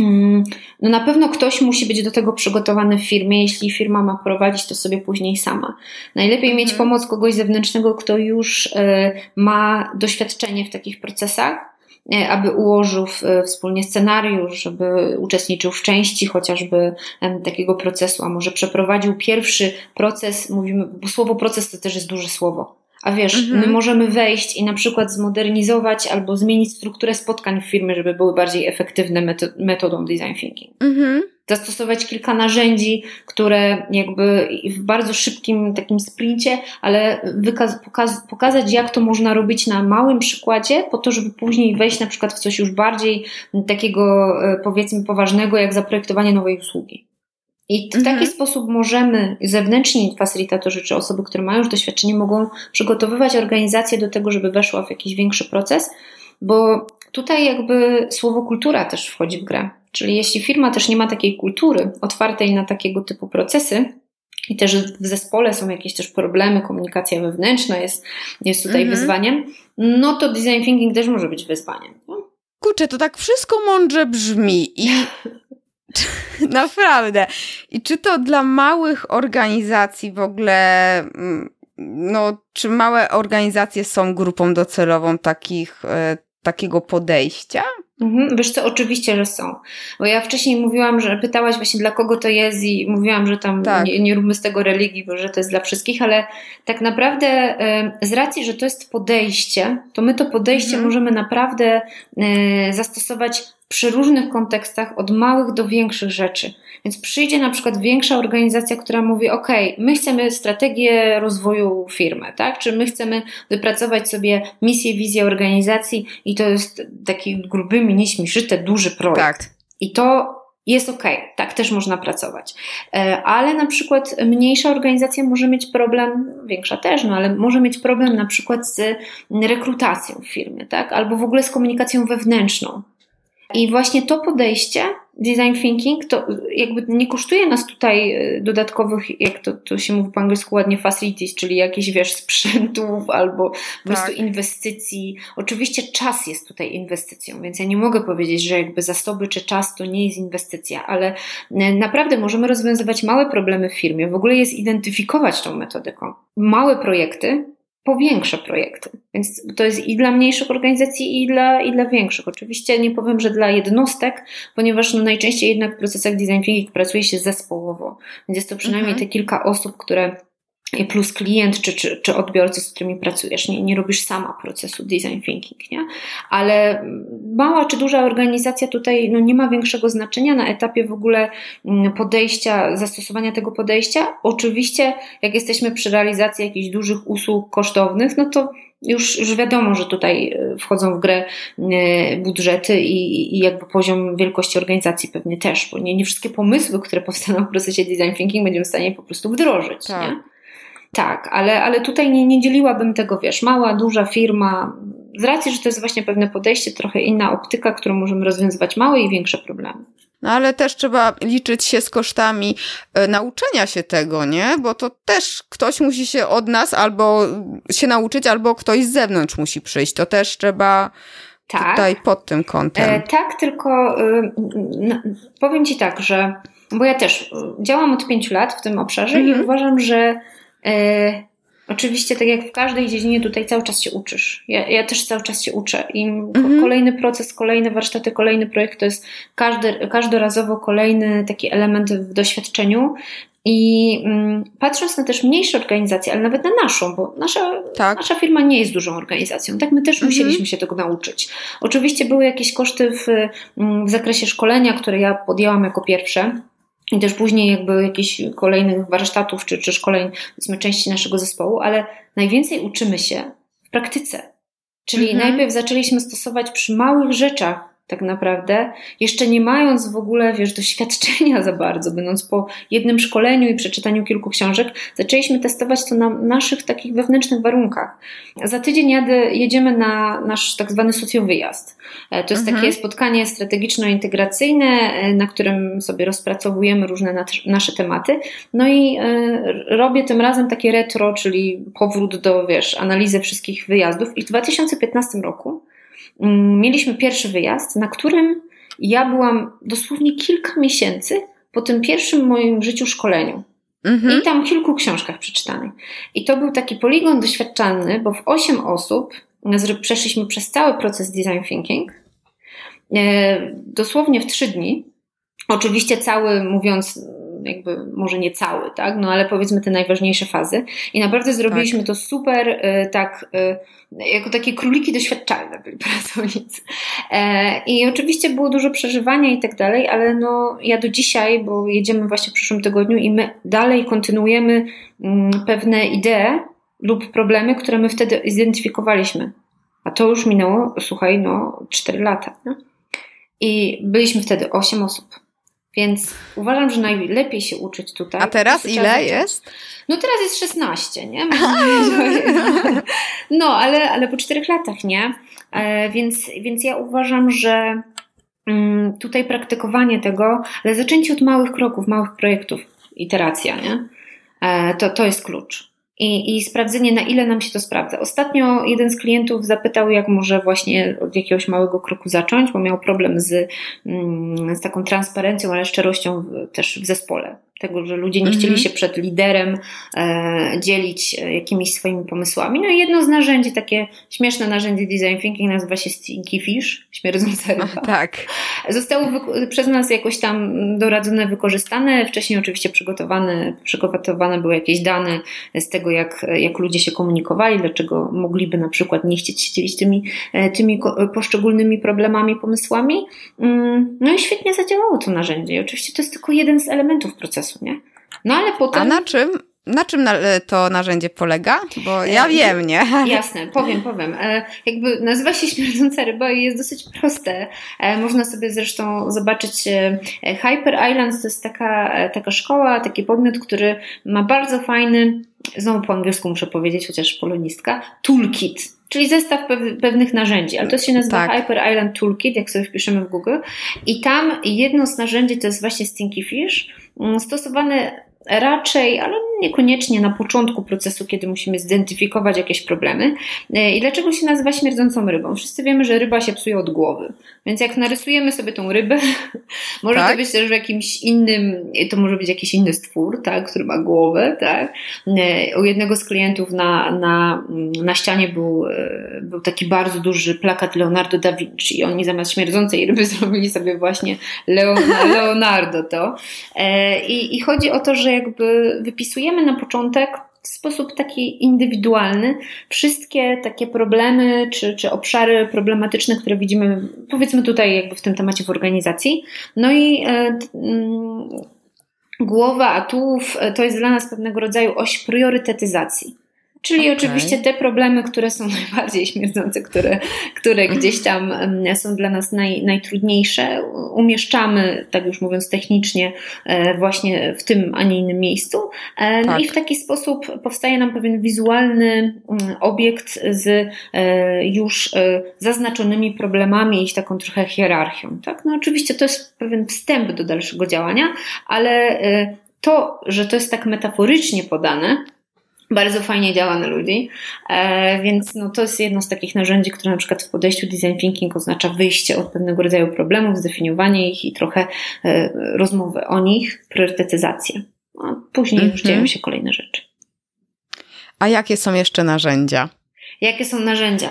Mm, no na pewno ktoś musi być do tego przygotowany w firmie, jeśli firma ma prowadzić to sobie później sama. Najlepiej mhm. mieć pomoc kogoś zewnętrznego, kto już e, ma doświadczenie w takich procesach, E, aby ułożył wspólnie scenariusz, żeby uczestniczył w części chociażby takiego procesu, a może przeprowadził pierwszy proces, mówimy, bo słowo proces to też jest duże słowo. A wiesz, mhm. my możemy wejść i na przykład zmodernizować albo zmienić strukturę spotkań w firmie, żeby były bardziej efektywne metodą design thinking. Mhm. Zastosować kilka narzędzi, które jakby w bardzo szybkim takim sprincie, ale pokaz, pokazać, jak to można robić na małym przykładzie, po to, żeby później wejść na przykład w coś już bardziej takiego, e, powiedzmy, poważnego, jak zaprojektowanie nowej usługi. I w mhm. taki sposób możemy, zewnętrzni facylitatorzy czy osoby, które mają już doświadczenie, mogą przygotowywać organizację do tego, żeby weszła w jakiś większy proces, bo tutaj jakby słowo kultura też wchodzi w grę. Czyli jeśli firma też nie ma takiej kultury otwartej na takiego typu procesy, i też w zespole są jakieś też problemy, komunikacja wewnętrzna jest, jest tutaj mhm. wyzwaniem, no to design thinking też może być wyzwaniem. No.
Kurczę, to tak wszystko mądrze brzmi i naprawdę. I czy to dla małych organizacji w ogóle, mm, no, czy małe organizacje są grupą docelową takich, e, takiego podejścia?
Mhm, wiesz co, oczywiście, że są. Bo ja wcześniej mówiłam, że pytałaś właśnie dla kogo to jest i mówiłam, że tam tak. nie, nie róbmy z tego religii, bo że to jest dla wszystkich, ale tak naprawdę z racji, że to jest podejście, to my to podejście mhm. możemy naprawdę e, zastosować przy różnych kontekstach, od małych do większych rzeczy. Więc przyjdzie na przykład większa organizacja, która mówi: OK, my chcemy strategię rozwoju firmy, tak? Czy my chcemy wypracować sobie misję, wizję organizacji i to jest taki grubymi nićmi szyte duży projekt. Tak. I to jest ok, tak też można pracować. E, ale na przykład mniejsza organizacja może mieć problem, większa też, no ale może mieć problem na przykład z rekrutacją w firmie, tak? Albo w ogóle z komunikacją wewnętrzną. I właśnie to podejście, design thinking, to jakby nie kosztuje nas tutaj e, dodatkowych, jak to, to się mówi po angielsku ładnie, facilities, czyli jakichś, wiesz, sprzętów albo po tak. prostu inwestycji. Oczywiście czas jest tutaj inwestycją, więc ja nie mogę powiedzieć, że jakby zasoby czy czas to nie jest inwestycja, ale e, naprawdę możemy rozwiązywać małe problemy w firmie. W ogóle jest identyfikować tą metodyką. Małe projekty powiększe projekty. Więc to jest i dla mniejszych organizacji, i dla, i dla większych. Oczywiście nie powiem, że dla jednostek, ponieważ no najczęściej jednak w procesach design thinking pracuje się zespołowo. Więc jest to przynajmniej mhm. te kilka osób, które plus klient czy, czy, czy odbiorcy, z którymi pracujesz. Nie, nie robisz sama procesu design thinking, nie? Ale mała czy duża organizacja tutaj no, nie ma większego znaczenia na etapie w ogóle mm, podejścia, zastosowania tego podejścia. Oczywiście, jak jesteśmy przy realizacji jakichś dużych usług kosztownych, no to już, już wiadomo, że tutaj e, wchodzą w grę e, budżety i, i jakby poziom wielkości organizacji pewnie też, bo nie, nie wszystkie pomysły, które powstaną w procesie design thinking będziemy w stanie po prostu wdrożyć. Tak. Nie? Tak, ale, ale tutaj nie, nie dzieliłabym tego, wiesz, mała, duża firma, z racji, że to jest właśnie pewne podejście, trochę inna optyka, którą możemy rozwiązywać małe i większe problemy.
No ale też trzeba liczyć się z kosztami e, nauczenia się tego, nie? Bo to też ktoś musi się od nas albo się nauczyć, albo ktoś z zewnątrz musi przyjść. To też trzeba tak. tutaj pod tym kątem. E,
tak, tylko y, no, powiem Ci tak, że bo ja też działam od pięciu lat w tym obszarze mhm. i uważam, że E, oczywiście, tak jak w każdej dziedzinie, tutaj cały czas się uczysz. Ja, ja też cały czas się uczę. I mhm. kolejny proces, kolejne warsztaty, kolejny projekt to jest każdy, każdorazowo kolejny taki element w doświadczeniu. I mm, patrząc na też mniejsze organizacje, ale nawet na naszą, bo nasza, tak. nasza firma nie jest dużą organizacją, tak? My też mhm. musieliśmy się tego nauczyć. Oczywiście były jakieś koszty w, w zakresie szkolenia, które ja podjęłam jako pierwsze i też później jakby jakichś kolejnych warsztatów czy, czy szkoleń, powiedzmy, części naszego zespołu, ale najwięcej uczymy się w praktyce. Czyli mhm. najpierw zaczęliśmy stosować przy małych rzeczach tak naprawdę, jeszcze nie mając w ogóle, wiesz, doświadczenia za bardzo, będąc po jednym szkoleniu i przeczytaniu kilku książek, zaczęliśmy testować to na naszych takich wewnętrznych warunkach. Za tydzień jadę, jedziemy na nasz tak zwany socjowyjazd. E, to jest mhm. takie spotkanie strategiczno-integracyjne, e, na którym sobie rozpracowujemy różne nasze tematy. No i e, robię tym razem takie retro, czyli powrót do, wiesz, analizy wszystkich wyjazdów. I w 2015 roku mieliśmy pierwszy wyjazd, na którym ja byłam dosłownie kilka miesięcy po tym pierwszym moim życiu szkoleniu. Mhm. I tam kilku książkach przeczytanych. I to był taki poligon doświadczalny, bo w osiem osób przeszliśmy przez cały proces design thinking. E, dosłownie w trzy dni. Oczywiście cały, mówiąc jakby może nie cały, tak, no ale powiedzmy te najważniejsze fazy i naprawdę zrobiliśmy tak. to super, y, tak, y, jako takie króliki doświadczalne byli pracownicy. E, I oczywiście było dużo przeżywania i tak dalej, ale no ja do dzisiaj, bo jedziemy właśnie w przyszłym tygodniu i my dalej kontynuujemy mm, pewne idee lub problemy, które my wtedy zidentyfikowaliśmy. A to już minęło, słuchaj, no 4 lata. Nie? I byliśmy wtedy 8 osób. Więc uważam, że najlepiej się uczyć tutaj.
A teraz ile jest?
No teraz jest 16, nie? No, ale, ale po 4 latach, nie? E, więc, więc ja uważam, że mm, tutaj praktykowanie tego, ale zaczęcie od małych kroków, małych projektów, iteracja, nie? E, to, to jest klucz i, i sprawdzenie, na ile nam się to sprawdza. Ostatnio jeden z klientów zapytał, jak może właśnie od jakiegoś małego kroku zacząć, bo miał problem z, mm, z taką transparencją, ale szczerością też w zespole tego, że ludzie nie chcieli mm -hmm. się przed liderem e, dzielić e, jakimiś swoimi pomysłami. No i jedno z narzędzi, takie śmieszne narzędzie design thinking nazywa się Stinky Fish, śmierdząca ryba.
Ach, tak.
Zostało przez nas jakoś tam doradzone, wykorzystane. Wcześniej oczywiście przygotowane, przygotowane były jakieś dane z tego, jak, jak ludzie się komunikowali, dlaczego mogliby na przykład nie chcieć się dzielić tymi, e, tymi poszczególnymi problemami, pomysłami. Mm, no i świetnie zadziałało to narzędzie. I oczywiście to jest tylko jeden z elementów procesu procesu, nie? No ale potem...
A na czym? Na czym to narzędzie polega? Bo ja e, wiem, nie?
Jasne, powiem, powiem. E, jakby nazywa się Śmierdząca Ryba i jest dosyć proste. E, można sobie zresztą zobaczyć Hyper Islands, to jest taka, taka szkoła, taki podmiot, który ma bardzo fajny, znowu po angielsku muszę powiedzieć, chociaż polonistka, toolkit. Czyli zestaw pewnych narzędzi, ale to się nazywa tak. Hyper Island Toolkit, jak sobie wpiszemy w Google. I tam jedno z narzędzi to jest właśnie Stinky Fish, mm, stosowane raczej, ale niekoniecznie na początku procesu, kiedy musimy zidentyfikować jakieś problemy. E, I dlaczego się nazywa śmierdzącą rybą? Wszyscy wiemy, że ryba się psuje od głowy. Więc jak narysujemy sobie tą rybę, może tak. to być też w jakimś innym, to może być jakiś inny stwór, tak, który ma głowę, tak. E, u jednego z klientów na, na, na ścianie był, e, był taki bardzo duży plakat Leonardo da Vinci. I oni zamiast śmierdzącej ryby zrobili sobie właśnie Leonardo to. I, I chodzi o to, że jakby wypisujemy na początek w sposób taki indywidualny wszystkie takie problemy czy, czy obszary problematyczne, które widzimy, powiedzmy tutaj jakby w tym temacie w organizacji. No i e, mm, głowa atułów e, to jest dla nas pewnego rodzaju oś priorytetyzacji. Czyli okay. oczywiście te problemy, które są najbardziej śmierdzące, które, które gdzieś tam są dla nas naj, najtrudniejsze, umieszczamy, tak już mówiąc technicznie, e, właśnie w tym, a nie innym miejscu. E, no tak. i w taki sposób powstaje nam pewien wizualny obiekt z e, już zaznaczonymi problemami i taką trochę hierarchią. Tak? No oczywiście to jest pewien wstęp do dalszego działania, ale to, że to jest tak metaforycznie podane, bardzo fajnie działa na ludzi, e, więc no, to jest jedno z takich narzędzi, które na przykład w podejściu design thinking oznacza wyjście od pewnego rodzaju problemów, zdefiniowanie ich i trochę e, rozmowy o nich, priorytetyzację. A później mm -hmm. już mhm. dzieją się kolejne rzeczy.
A jakie są jeszcze narzędzia?
Jakie są narzędzia?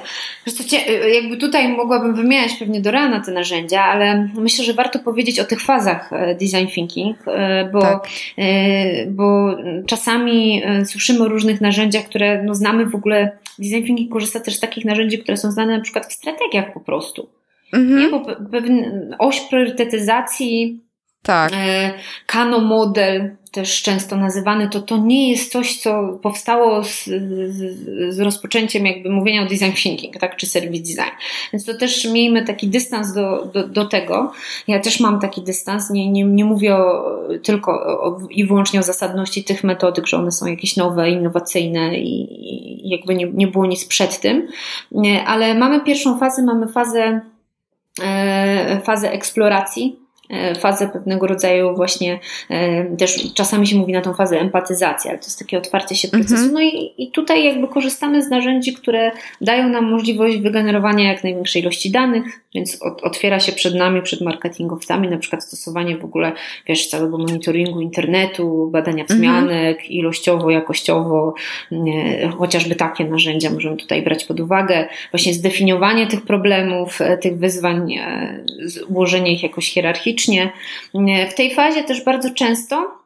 Jakby tutaj mogłabym wymieniać pewnie do rana te narzędzia, ale myślę, że warto powiedzieć o tych fazach e, design thinking, e, bo, tak. E, bo czasami słyszymy o różnych narzędziach, które no, znamy w ogóle. Design thinking korzysta też z takich narzędzi, które są znane na przykład w strategiach po prostu. Mhm. Nie, bo pewien oś priorytetyzacji, tak. Kano model, też często nazywany, to to nie jest coś, co powstało z, z, z, rozpoczęciem jakby mówienia o design thinking, tak, czy service design. Więc to też miejmy taki dystans do, do, do tego. Ja też mam taki dystans, nie, nie, nie mówię o, tylko o, i wyłącznie o zasadności tych metodyk, że one są jakieś nowe, innowacyjne i, i jakby nie, nie było nic przed tym, ale mamy pierwszą fazę, mamy fazę, e, fazę eksploracji, E, fazę pewnego rodzaju właśnie, e, też czasami się mówi na tą fazę empatyzacji, ale to jest takie otwarcie się procesu. Mhm. No i, i tutaj jakby korzystamy z narzędzi, które dają nam możliwość wygenerowania jak największej ilości danych, więc otwiera się przed nami, przed marketingowcami, na przykład stosowanie w ogóle, wiesz, całego monitoringu internetu, badania mhm. wzmianek, mhm. ilościowo, jakościowo, chociażby takie narzędzia możemy tutaj brać pod uwagę. Właśnie zdefiniowanie tych problemów, e, tych wyzwań, ułożenie ich jakoś hierarchicznie. W tej fazie też bardzo często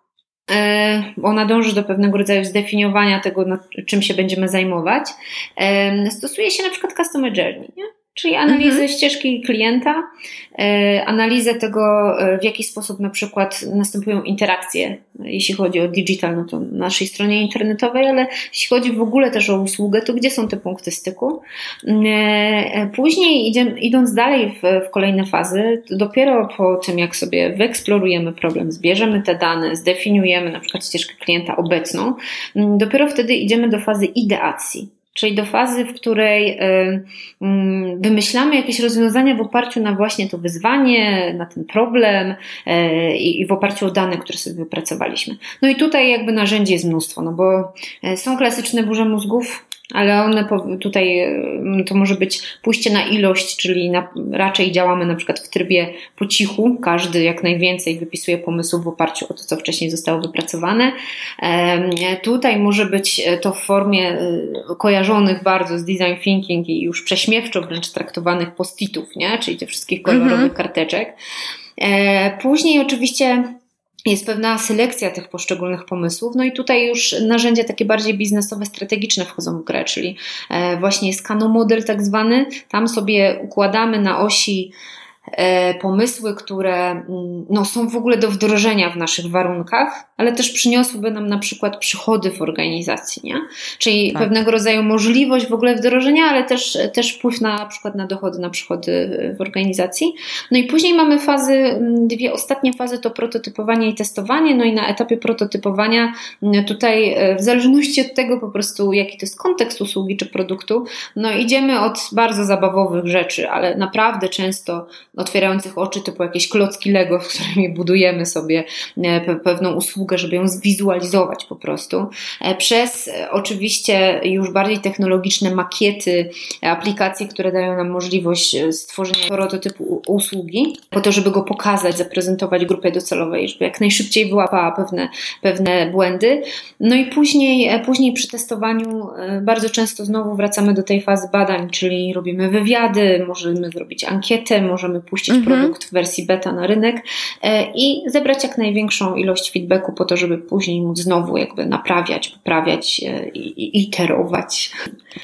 ona dąży do pewnego rodzaju zdefiniowania tego, czym się będziemy zajmować, stosuje się na przykład Customer Journey. Nie? Czyli analizę mhm. ścieżki klienta, e, analizę tego, e, w jaki sposób na przykład następują interakcje, jeśli chodzi o digital, no to na naszej stronie internetowej, ale jeśli chodzi w ogóle też o usługę, to gdzie są te punkty styku. E, później idziemy, idąc dalej w, w kolejne fazy, dopiero po tym, jak sobie wyeksplorujemy problem, zbierzemy te dane, zdefiniujemy na przykład ścieżkę klienta obecną, dopiero wtedy idziemy do fazy ideacji czyli do fazy, w której mm, wymyślamy jakieś rozwiązania w oparciu na właśnie to wyzwanie, na ten problem e, i w oparciu o dane, które sobie wypracowaliśmy. No i tutaj jakby narzędzi jest mnóstwo, no bo e, są klasyczne burze mózgów, ale one tutaj mm, to może być pójście na ilość, czyli na, raczej działamy na przykład w trybie po cichu, każdy jak najwięcej wypisuje pomysłów w oparciu o to, co wcześniej zostało wypracowane. Tutaj może być to w formie y, kojarzonych bardzo z design thinking i już prześmiewczo wręcz traktowanych postitów, nie? czyli tych wszystkich kolorowych mhm. karteczek. E, później oczywiście jest pewna selekcja tych poszczególnych pomysłów, no i tutaj już narzędzia takie bardziej biznesowe, strategiczne wchodzą w grę, czyli e, właśnie jest tak zwany, tam sobie układamy na osi pomysły, które mm, no, są w ogóle do wdrożenia w naszych warunkach, ale też przyniosłyby nam na przykład przychody w organizacji, nie? Czyli tak. pewnego rodzaju możliwość w ogóle wdrożenia, ale też, też wpływ na, na przykład na dochody, na przychody w organizacji. No i później mamy fazy, mm, dwie ostatnie fazy to prototypowanie i testowanie, no i na etapie prototypowania mm, tutaj e, w zależności od tego po prostu jaki to jest kontekst usługi czy produktu, no idziemy od bardzo zabawowych rzeczy, ale naprawdę często otwierających oczy, typu jakieś klocki Lego, w którymi budujemy sobie e, pewną usługę, żeby ją zwizualizować po prostu, e, przez e, oczywiście już bardziej technologiczne makiety, aplikacje, które dają nam możliwość stworzenia prototypu usługi, po to, żeby go pokazać, zaprezentować grupie docelowej, żeby jak najszybciej wyłapała pewne, pewne błędy. No i później, później przy testowaniu bardzo często znowu wracamy do tej fazy badań, czyli robimy wywiady, możemy zrobić ankietę, możemy puścić mhm. produkt w wersji beta na rynek e, i zebrać jak największą ilość feedbacku po to, żeby później móc znowu jakby naprawiać, poprawiać e, i, i iterować.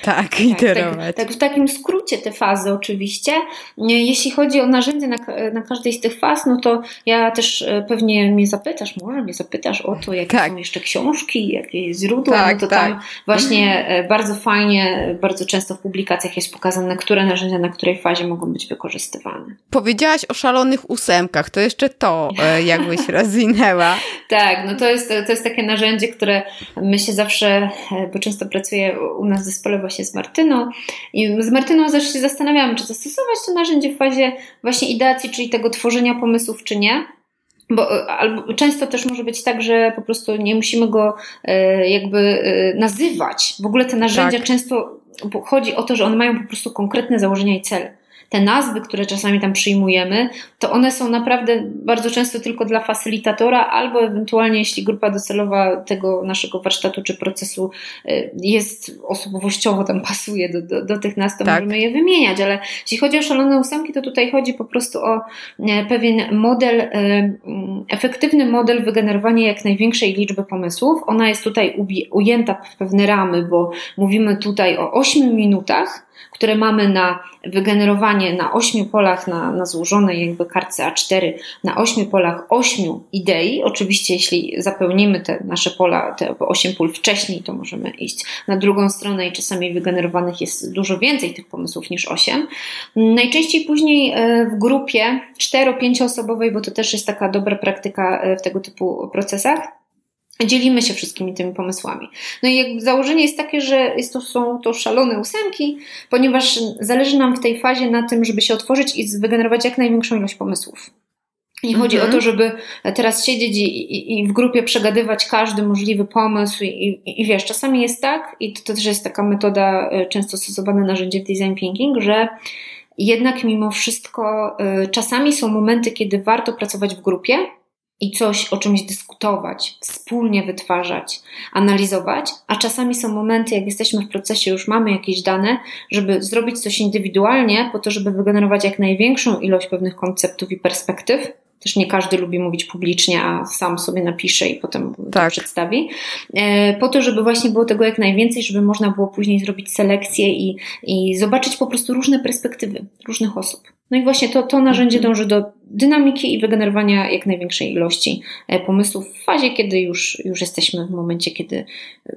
Tak, tak iterować.
Tak, tak, w takim skrócie te fazy oczywiście. E, jeśli chodzi o narzędzie na, na każdej z tych faz, no to ja też pewnie mnie zapytasz, może mnie zapytasz o to, jakie tak. są jeszcze książki, jakie źródła, tak, no to tak. tam właśnie bardzo fajnie, bardzo często w publikacjach jest pokazane, które narzędzia na której fazie mogą być wykorzystywane
powiedziałaś o szalonych ósemkach, to jeszcze to e, jakbyś rozwinęła.
tak, no to jest, to jest takie narzędzie, które my się zawsze, e, bo często pracuję u nas w zespole właśnie z Martyną i z Martyną zawsze się zastanawiałam, czy zastosować to narzędzie w fazie właśnie ideacji, czyli tego tworzenia pomysłów, czy nie. Bo e, albo często też może być tak, że po prostu nie musimy go jakby nazywać. W ogóle te narzędzia tak. często chodzi o to, że one mają po prostu konkretne założenia i cele te nazwy, które czasami tam przyjmujemy, to one są naprawdę bardzo często tylko dla facylitatora, albo ewentualnie jeśli grupa docelowa tego naszego warsztatu czy procesu y, jest osobowościowo tam pasuje do, do, do tych nazw, to tak. możemy je wymieniać, ale jeśli chodzi o szalone ósemki, to tutaj chodzi po prostu o e, pewien model, e, mm, efektywny model wygenerowania jak największej liczby pomysłów. Ona jest tutaj ujęta w pewne ramy, bo mówimy tutaj o 8 minutach, które mamy na wygenerowanie na ośmiu polach, na, na złożonej jakby kartce A4, na ośmiu polach ośmiu idei. Oczywiście, jeśli zapełnimy te nasze pola, te osiem pól wcześniej, to możemy iść na drugą stronę i czasami wygenerowanych jest dużo więcej tych pomysłów niż osiem. Najczęściej później e, w grupie cztero-pięcioosobowej, bo to też jest taka dobra praktyka e, w tego typu procesach, dzielimy się wszystkimi tymi pomysłami. No i jakby założenie jest takie, że jest to, są to szalone ósemki, ponieważ zależy nam w tej fazie na tym, żeby się otworzyć i wygenerować jak największą ilość pomysłów. Nie chodzi mhm. o to, żeby teraz siedzieć i, i, i, w grupie przegadywać każdy możliwy pomysł i, i, wiesz, czasami jest tak, i to, to też jest taka metoda e, często stosowane narzędzie w design thinking, że jednak mimo wszystko y, czasami są momenty, kiedy warto pracować w grupie, i coś o czymś dyskutować, wspólnie wytwarzać, analizować, a czasami są momenty, jak jesteśmy w procesie, już mamy jakieś dane, żeby zrobić coś indywidualnie, po to, żeby wygenerować jak największą ilość pewnych konceptów i perspektyw, też nie każdy lubi mówić publicznie, a sam sobie napisze i potem tak. przedstawi. E, po to, żeby właśnie było tego jak najwięcej, żeby można było później zrobić selekcję i, i zobaczyć po prostu różne perspektywy różnych osób. No i właśnie to, to narzędzie mhm. dąży do dynamiki i wygenerowania jak największej ilości e, pomysłów w fazie, kiedy już, już jesteśmy w momencie, kiedy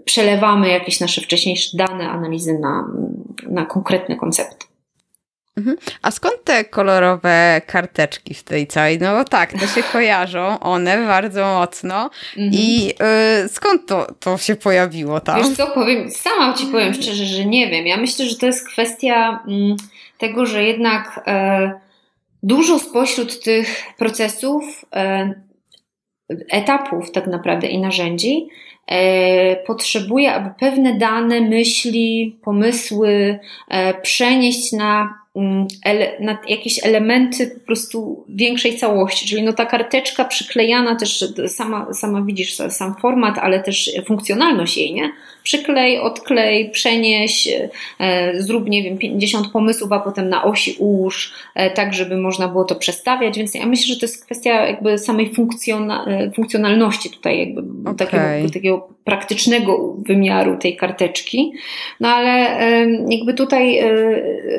przelewamy jakieś nasze wcześniejsze dane, analizy na, na konkretne koncepty.
Mhm. A skąd te kolorowe karteczki w tej całej? No tak, to się kojarzą, one bardzo mocno. Mhm. I y, skąd to, to się pojawiło tam?
Wiesz co, powiem, sama ci powiem szczerze, że nie wiem. Ja myślę, że to jest kwestia mm, tego, że jednak e, dużo spośród tych procesów, e, etapów tak naprawdę i narzędzi e, potrzebuje, aby pewne dane, myśli, pomysły e, przenieść na ele, na jakieś elementy po prostu większej całości, czyli no ta karteczka przyklejana też, sama, sama widzisz sam format, ale też funkcjonalność jej, nie? Przyklej, odklej, przenieś, e, zrób, nie wiem, 50 pomysłów, a potem na osi ułóż, e, tak żeby można było to przestawiać, więc ja myślę, że to jest kwestia jakby samej funkcjona, e, funkcjonalności tutaj jakby okay. takiego, takiego praktycznego wymiaru tej karteczki, no ale e, jakby tutaj e,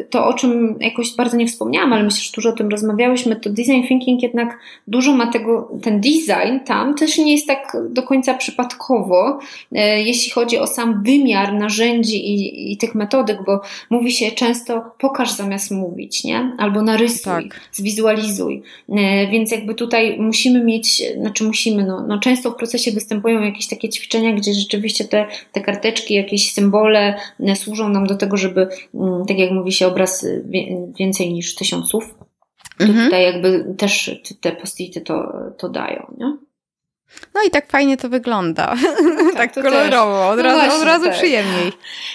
to, o czym jakoś bardzo nie wspomniałam, ale myślę, że dużo o tym rozmawiałyśmy, to design thinking jednak dużo ma tego, ten design tam też nie jest tak do końca przypadkowo, e, jeśli chodzi o sam wymiar narzędzi i, i tych metodyk, bo mówi się często pokaż zamiast mówić, nie? Albo narysuj, tak. zwizualizuj. E, więc jakby tutaj musimy mieć, znaczy musimy, no, no często w procesie występują jakieś takie ćwiczenia, gdzie rzeczywiście te, te karteczki, jakieś symbole e, służą nam do tego, żeby, mm, tak jak mówi się, obraz więcej niż tysiąc słów, mhm. tutaj jakby też te postity to, to dają, nie?
No i tak fajnie to wygląda. Tak, tak kolorowo, od, no razu, właśnie, od razu tak. przyjemniej.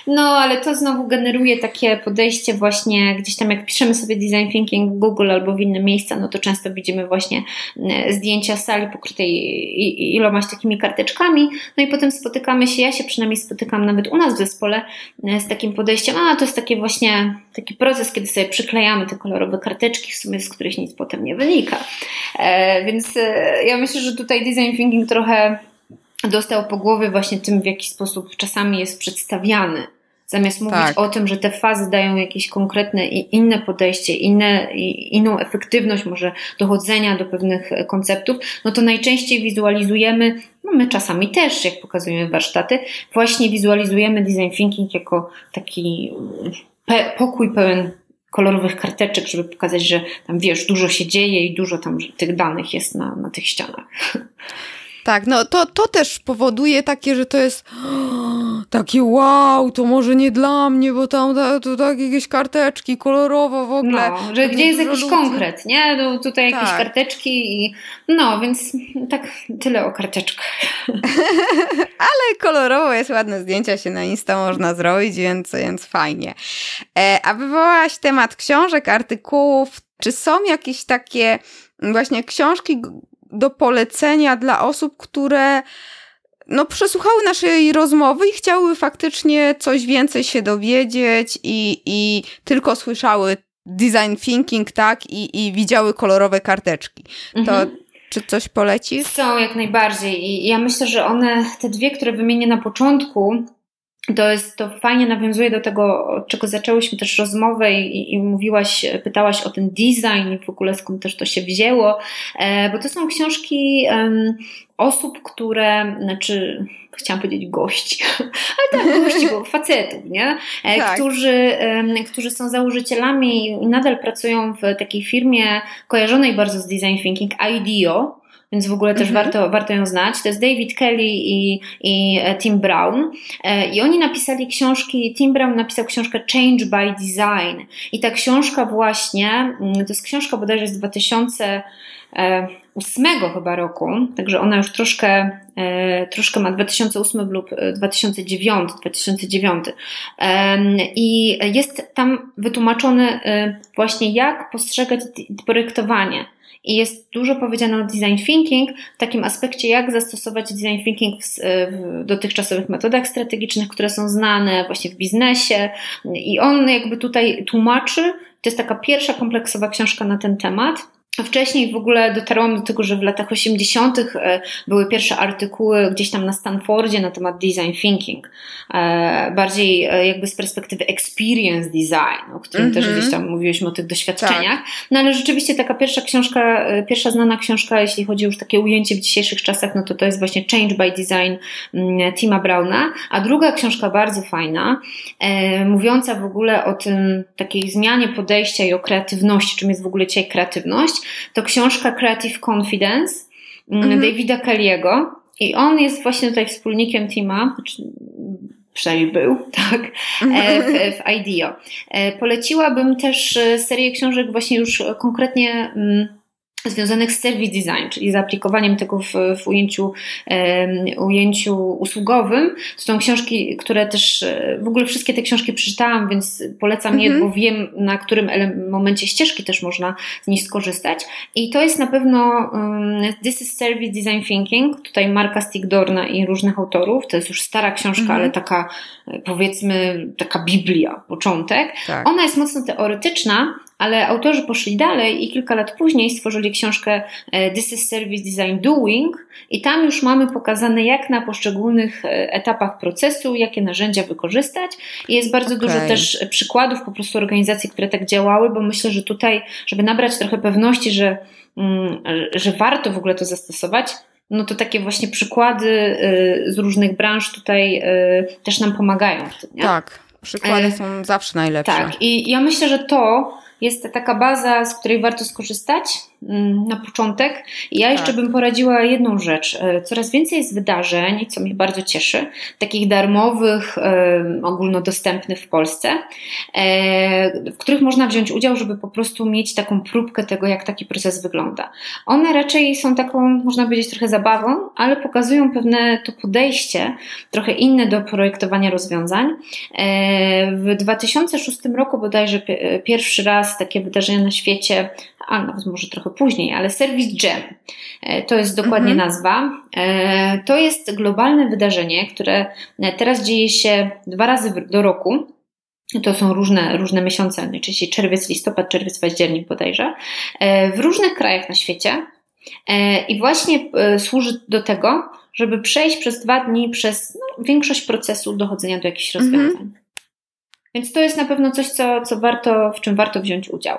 No, ale to znowu generuje takie podejście właśnie gdzieś tam, jak piszemy sobie design thinking w Google albo w inne miejsca, no to często widzimy właśnie e, zdjęcia sali pokrytej ilomaś takimi karteczkami, no i potem spotykamy się, ja się przynajmniej spotykam nawet u nas w zespole e, z takim podejściem, a to jest taki właśnie taki proces, kiedy sobie przyklejamy te kolorowe karteczki, w sumie z których nic potem nie wynika. E, więc e, ja myślę, że tutaj design thinking trochę dostał po głowie właśnie tym, w jaki sposób czasami jest przedstawiany. Zamiast mówić tak. o tym, że te fazy dają jakieś konkretne i inne podejście, inne, inną efektywność może dochodzenia do pewnych konceptów, no to najczęściej wizualizujemy, no my czasami też, jak pokazujemy warsztaty, właśnie wizualizujemy design thinking jako taki pe pokój pełen kolorowych karteczek, żeby pokazać, że tam wiesz, dużo się dzieje i dużo tam tych danych jest na, na tych ścianach.
Tak, no to, to też powoduje takie, że to jest takie wow, to może nie dla mnie, bo tam to, tak jakieś karteczki kolorowo w ogóle.
No, że gdzie jest jakiś konkret, nie? No, tutaj jakieś tak. karteczki i no, więc tak tyle o karteczkach.
Ale kolorowo jest ładne zdjęcia się na Insta można zrobić, więc, więc fajnie. E, a wywołałaś temat książek, artykułów. Czy są jakieś takie właśnie książki, do polecenia dla osób, które no, przesłuchały naszej rozmowy i chciały faktycznie coś więcej się dowiedzieć i, i tylko słyszały design thinking, tak, i, i widziały kolorowe karteczki. Mhm. To czy coś polecisz?
Są jak najbardziej. I ja myślę, że one, te dwie, które wymienię na początku, to jest, to fajnie nawiązuje do tego, od czego zaczęłyśmy też rozmowę i, i mówiłaś, pytałaś o ten design i w ogóle skąd też to się wzięło, e, bo to są książki osób, które, znaczy, chciałam powiedzieć gości, ale tak, gości, bo facetów, nie? E, tak. Którzy, którzy są założycielami i nadal pracują w takiej firmie kojarzonej bardzo z design thinking, IDEO, więc w ogóle też mhm. warto, warto ją znać. To jest David Kelly i, i e, Tim Brown. E, I oni napisali książki, Tim Brown napisał książkę Change by Design. I ta książka właśnie, mm, to jest książka bodajże z 2000 ósmego chyba roku, także ona już troszkę, e, troszkę ma 2008 lub 2009, 2009. I jest tam wytłumaczone właśnie jak postrzegać projektowanie. I jest dużo powiedziane o design thinking, w takim aspekcie, jak zastosować design thinking w, w dotychczasowych metodach strategicznych, które są znane właśnie w biznesie. I on jakby tutaj tłumaczy, to jest taka pierwsza kompleksowa książka na ten temat. Wcześniej w ogóle dotarłam do tego, że w latach 80. E, były pierwsze artykuły gdzieś tam na Stanfordzie na temat design thinking. E, bardziej e, jakby z perspektywy experience design, o którym mm -hmm. też mhm. gdzieś tam mówiliśmy o tych doświadczeniach. Tak. No ale rzeczywiście taka pierwsza książka, pierwsza znana książka, jeśli chodzi już takie ujęcie w dzisiejszych czasach, no to to jest właśnie Change by Design mm, Tima Browna. A druga książka bardzo fajna, mówiąca w ogóle o tym takiej zmianie podejścia i o kreatywności, czym jest w ogóle dzisiaj kreatywność to książka Creative Confidence mm, mhm. Davida Kelly'ego i on jest właśnie tutaj wspólnikiem teama, znaczy przynajmniej był, tak, e, w, w IDEO. E, poleciłabym też e, serię książek właśnie już konkretnie mm, związanych z service design, czyli zaaplikowaniem tego w, w ujęciu, ujęciu usługowym. To są książki, które też, e, w ogóle wszystkie te książki przeczytałam, więc polecam je, mm -hmm. bo wiem, na którym momencie ścieżki też można z nich skorzystać. I to jest na pewno um, This is Service Design Thinking, tutaj Marka Stigdorna i różnych autorów. To jest już stara książka, mm -hmm. ale taka, e, powiedzmy, taka Biblia, początek. Tak. Ona jest mocno teoretyczna, ale autorzy poszli dalej i kilka lat później stworzyli książkę e, This is Service Design Doing i tam już mamy pokazane, jak na poszczególnych e, etapach procesu, jakie narzędzia wykorzystać. I jest bardzo okay. dużo też przykładów po prostu organizacji, które tak działały, bo myślę, że tutaj, żeby nabrać trochę pewności, że, mm, że warto w ogóle to zastosować, no to takie właśnie przykłady e, z różnych branż tutaj też nam pomagają w tym. Nie?
Tak, przykłady są zawsze najlepsze.
Tak, i ja myślę, że to jest taka baza, z której warto skorzystać na początek. Ja jeszcze tak. bym poradziła jedną rzecz. E, coraz więcej jest wydarzeń, co mnie bardzo cieszy, takich darmowych, ogólnodostępnych w Polsce, e, w których można wziąć udział, żeby po prostu mieć taką próbkę tego, jak taki proces wygląda. One raczej są taką, można powiedzieć, trochę zabawą, ale pokazują pewne to podejście, trochę inne do projektowania rozwiązań. E, w 2006 roku bodajże pierwszy raz takie wydarzenia na świecie, a nawet może trochę później, ale Service Jam. E, to jest dokładnie mhm. nazwa. E, to jest globalne wydarzenie, które teraz dzieje się dwa razy do roku. To są różne, różne miesiące, najczęściej czerwiec, listopad, czerwiec, październik bodajże, e, w różnych krajach na świecie. I właśnie służy do tego, żeby przejść przez dwa dni przez no, większość procesu dochodzenia do jakichś mhm. rozwiązań. Mhm. Więc to jest na pewno coś, co, co warto, w czym warto wziąć udział.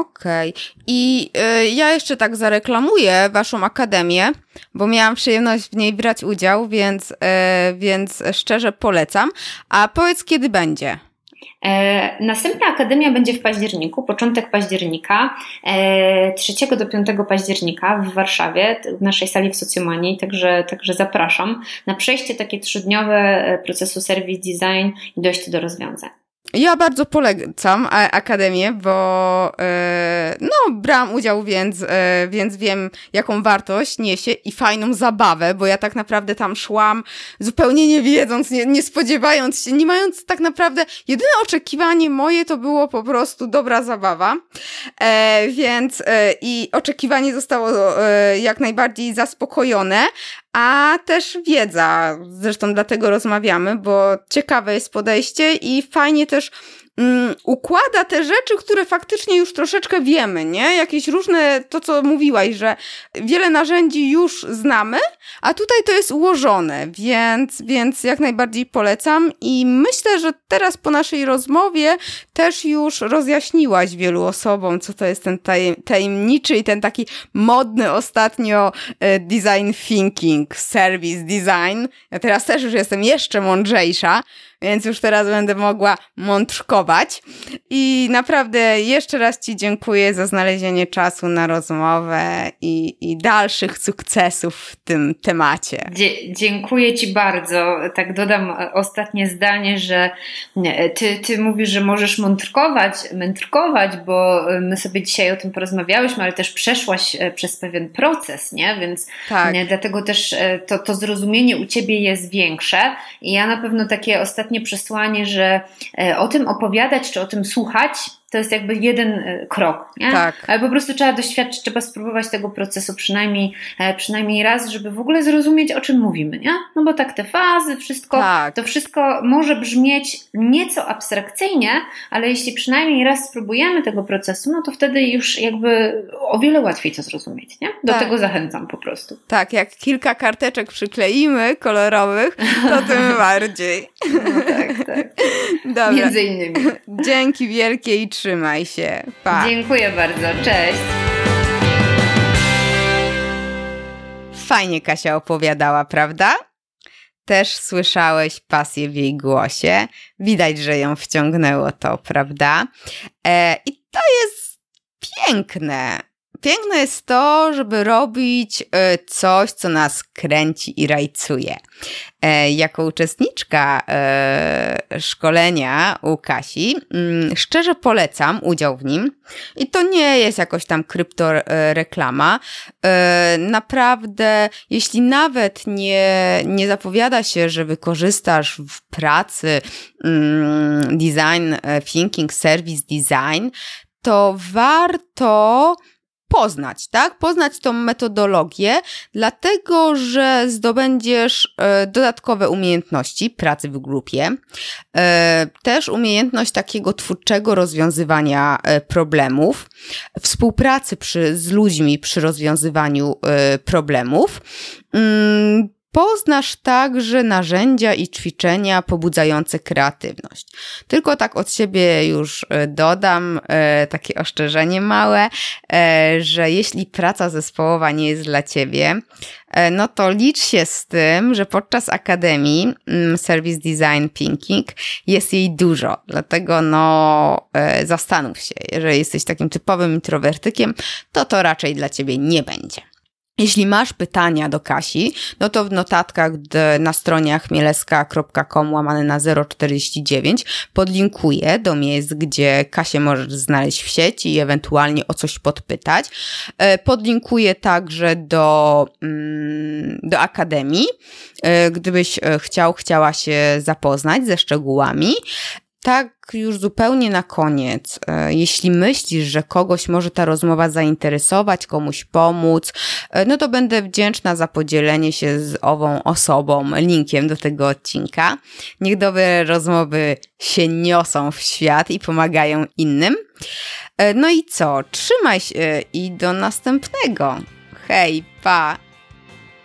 Okej. Okay. I y, ja jeszcze tak zareklamuję Waszą akademię, bo miałam przyjemność w niej brać udział, więc, y, więc szczerze polecam. A powiedz, kiedy będzie?
E, następna akademia będzie w październiku, początek października, 3 e, do 5 października w Warszawie, w naszej sali w Socjomanii, także, także zapraszam na przejście takie trzydniowe e, procesu Service Design i dojście do rozwiązań.
Ja bardzo polecam Akademię, bo e, no, brałam udział, więc, e, więc wiem, jaką wartość niesie i fajną zabawę, bo ja tak naprawdę tam szłam zupełnie nie wiedząc, nie, nie spodziewając się, nie mając tak naprawdę, jedyne oczekiwanie moje to było po prostu dobra zabawa, e, więc i oczekiwanie zostało jak najbardziej zaspokojone, a też wiedza. Zresztą dlatego rozmawiamy, bo ciekawe jest podejście i fajnie też mm, układa te rzeczy, które faktycznie już troszeczkę wiemy, nie? Jakieś różne, to co mówiłaś, że wiele narzędzi już znamy, a tutaj to jest ułożone, więc, więc jak najbardziej polecam i myślę, że teraz po naszej rozmowie też już rozjaśniłaś wielu osobom, co to jest ten tajemniczy i ten taki modny ostatnio e, design thinking, service design. Ja teraz też już jestem jeszcze mądrzejsza, więc już teraz będę mogła mątrzkować. I naprawdę jeszcze raz Ci dziękuję za znalezienie czasu na rozmowę i, i dalszych sukcesów w tym temacie.
Dzie dziękuję Ci bardzo. Tak dodam ostatnie zdanie, że ty, ty mówisz, że możesz mątrkować, mędrkować, bo my sobie dzisiaj o tym porozmawiałyśmy, ale też przeszłaś e, przez pewien proces, nie? Więc tak. dlatego też e, to, to zrozumienie u Ciebie jest większe. I ja na pewno takie ostatnie przesłanie, że e, o tym opowiadać czy o tym słuchać to jest jakby jeden e, krok, nie?
Tak.
Ale po prostu trzeba doświadczyć, trzeba spróbować tego procesu przynajmniej, e, przynajmniej raz, żeby w ogóle zrozumieć, o czym mówimy, nie? No bo tak te fazy, wszystko,
Tak.
to wszystko może brzmieć nieco abstrakcyjnie, ale jeśli przynajmniej raz spróbujemy tego procesu, no to wtedy już jakby o wiele łatwiej to zrozumieć, nie? Do
Tak.
tego zachęcam po prostu.
Tak, jak kilka karteczek przykleimy kolorowych, to tym bardziej.
No tak, tak.
Dobra.
Między innymi.
Dzięki wielkie i trzymaj się. Pa.
Dziękuję bardzo. Cześć.
Fajnie Kasia opowiadała, prawda? Też słyszałeś pasję w jej głosie. Widać, że ją wciągnęło to, prawda? E, I to jest piękne. Piękne jest to, żeby robić e, coś, co nas kręci i rajcuje. E, jako uczestniczka e, szkolenia u Kasi, mm, szczerze polecam udział w nim. I to nie jest jakoś tam kryptoreklama. Naprawdę, jeśli nawet nie, nie zapowiada się, że wykorzystasz w pracy mm, design thinking, service design, to warto poznać, tak? Poznać tą metodologię, dlatego że zdobędziesz e, dodatkowe umiejętności pracy w grupie, e, też umiejętność takiego twórczego rozwiązywania e, problemów, współpracy przy, z ludźmi przy rozwiązywaniu problemów. Poznasz także narzędzia i ćwiczenia pobudzające kreatywność. Tylko tak od siebie już e, dodam e, takie oszczędzenie małe, e, że jeśli praca zespołowa nie jest dla ciebie, no to licz się z tym, że podczas akademii mm, Service Design Thinking jest jej dużo. Dlatego no zastanów się, jeżeli jesteś takim typowym introwertykiem, to to raczej dla ciebie nie będzie. Jeśli masz pytania do Kasi, no to w notatkach na stronie chmielewska.com łamane na 049 podlinkuję do miejsc, gdzie Kasię możesz znaleźć w sieci i ewentualnie o coś podpytać. E, Podlinkuję także do, mm, do Akademii, e, gdybyś e, chciał, chciała się zapoznać ze szczegółami. Tak, już zupełnie na koniec. e, Jeśli myślisz, że kogoś może ta rozmowa zainteresować, komuś pomóc, e, no to będę wdzięczna za podzielenie się z ową osobą linkiem do tego odcinka. Niech dobre rozmowy się niosą w świat i pomagają innym. E, No i co? Trzymaj się i do następnego. Hej, pa!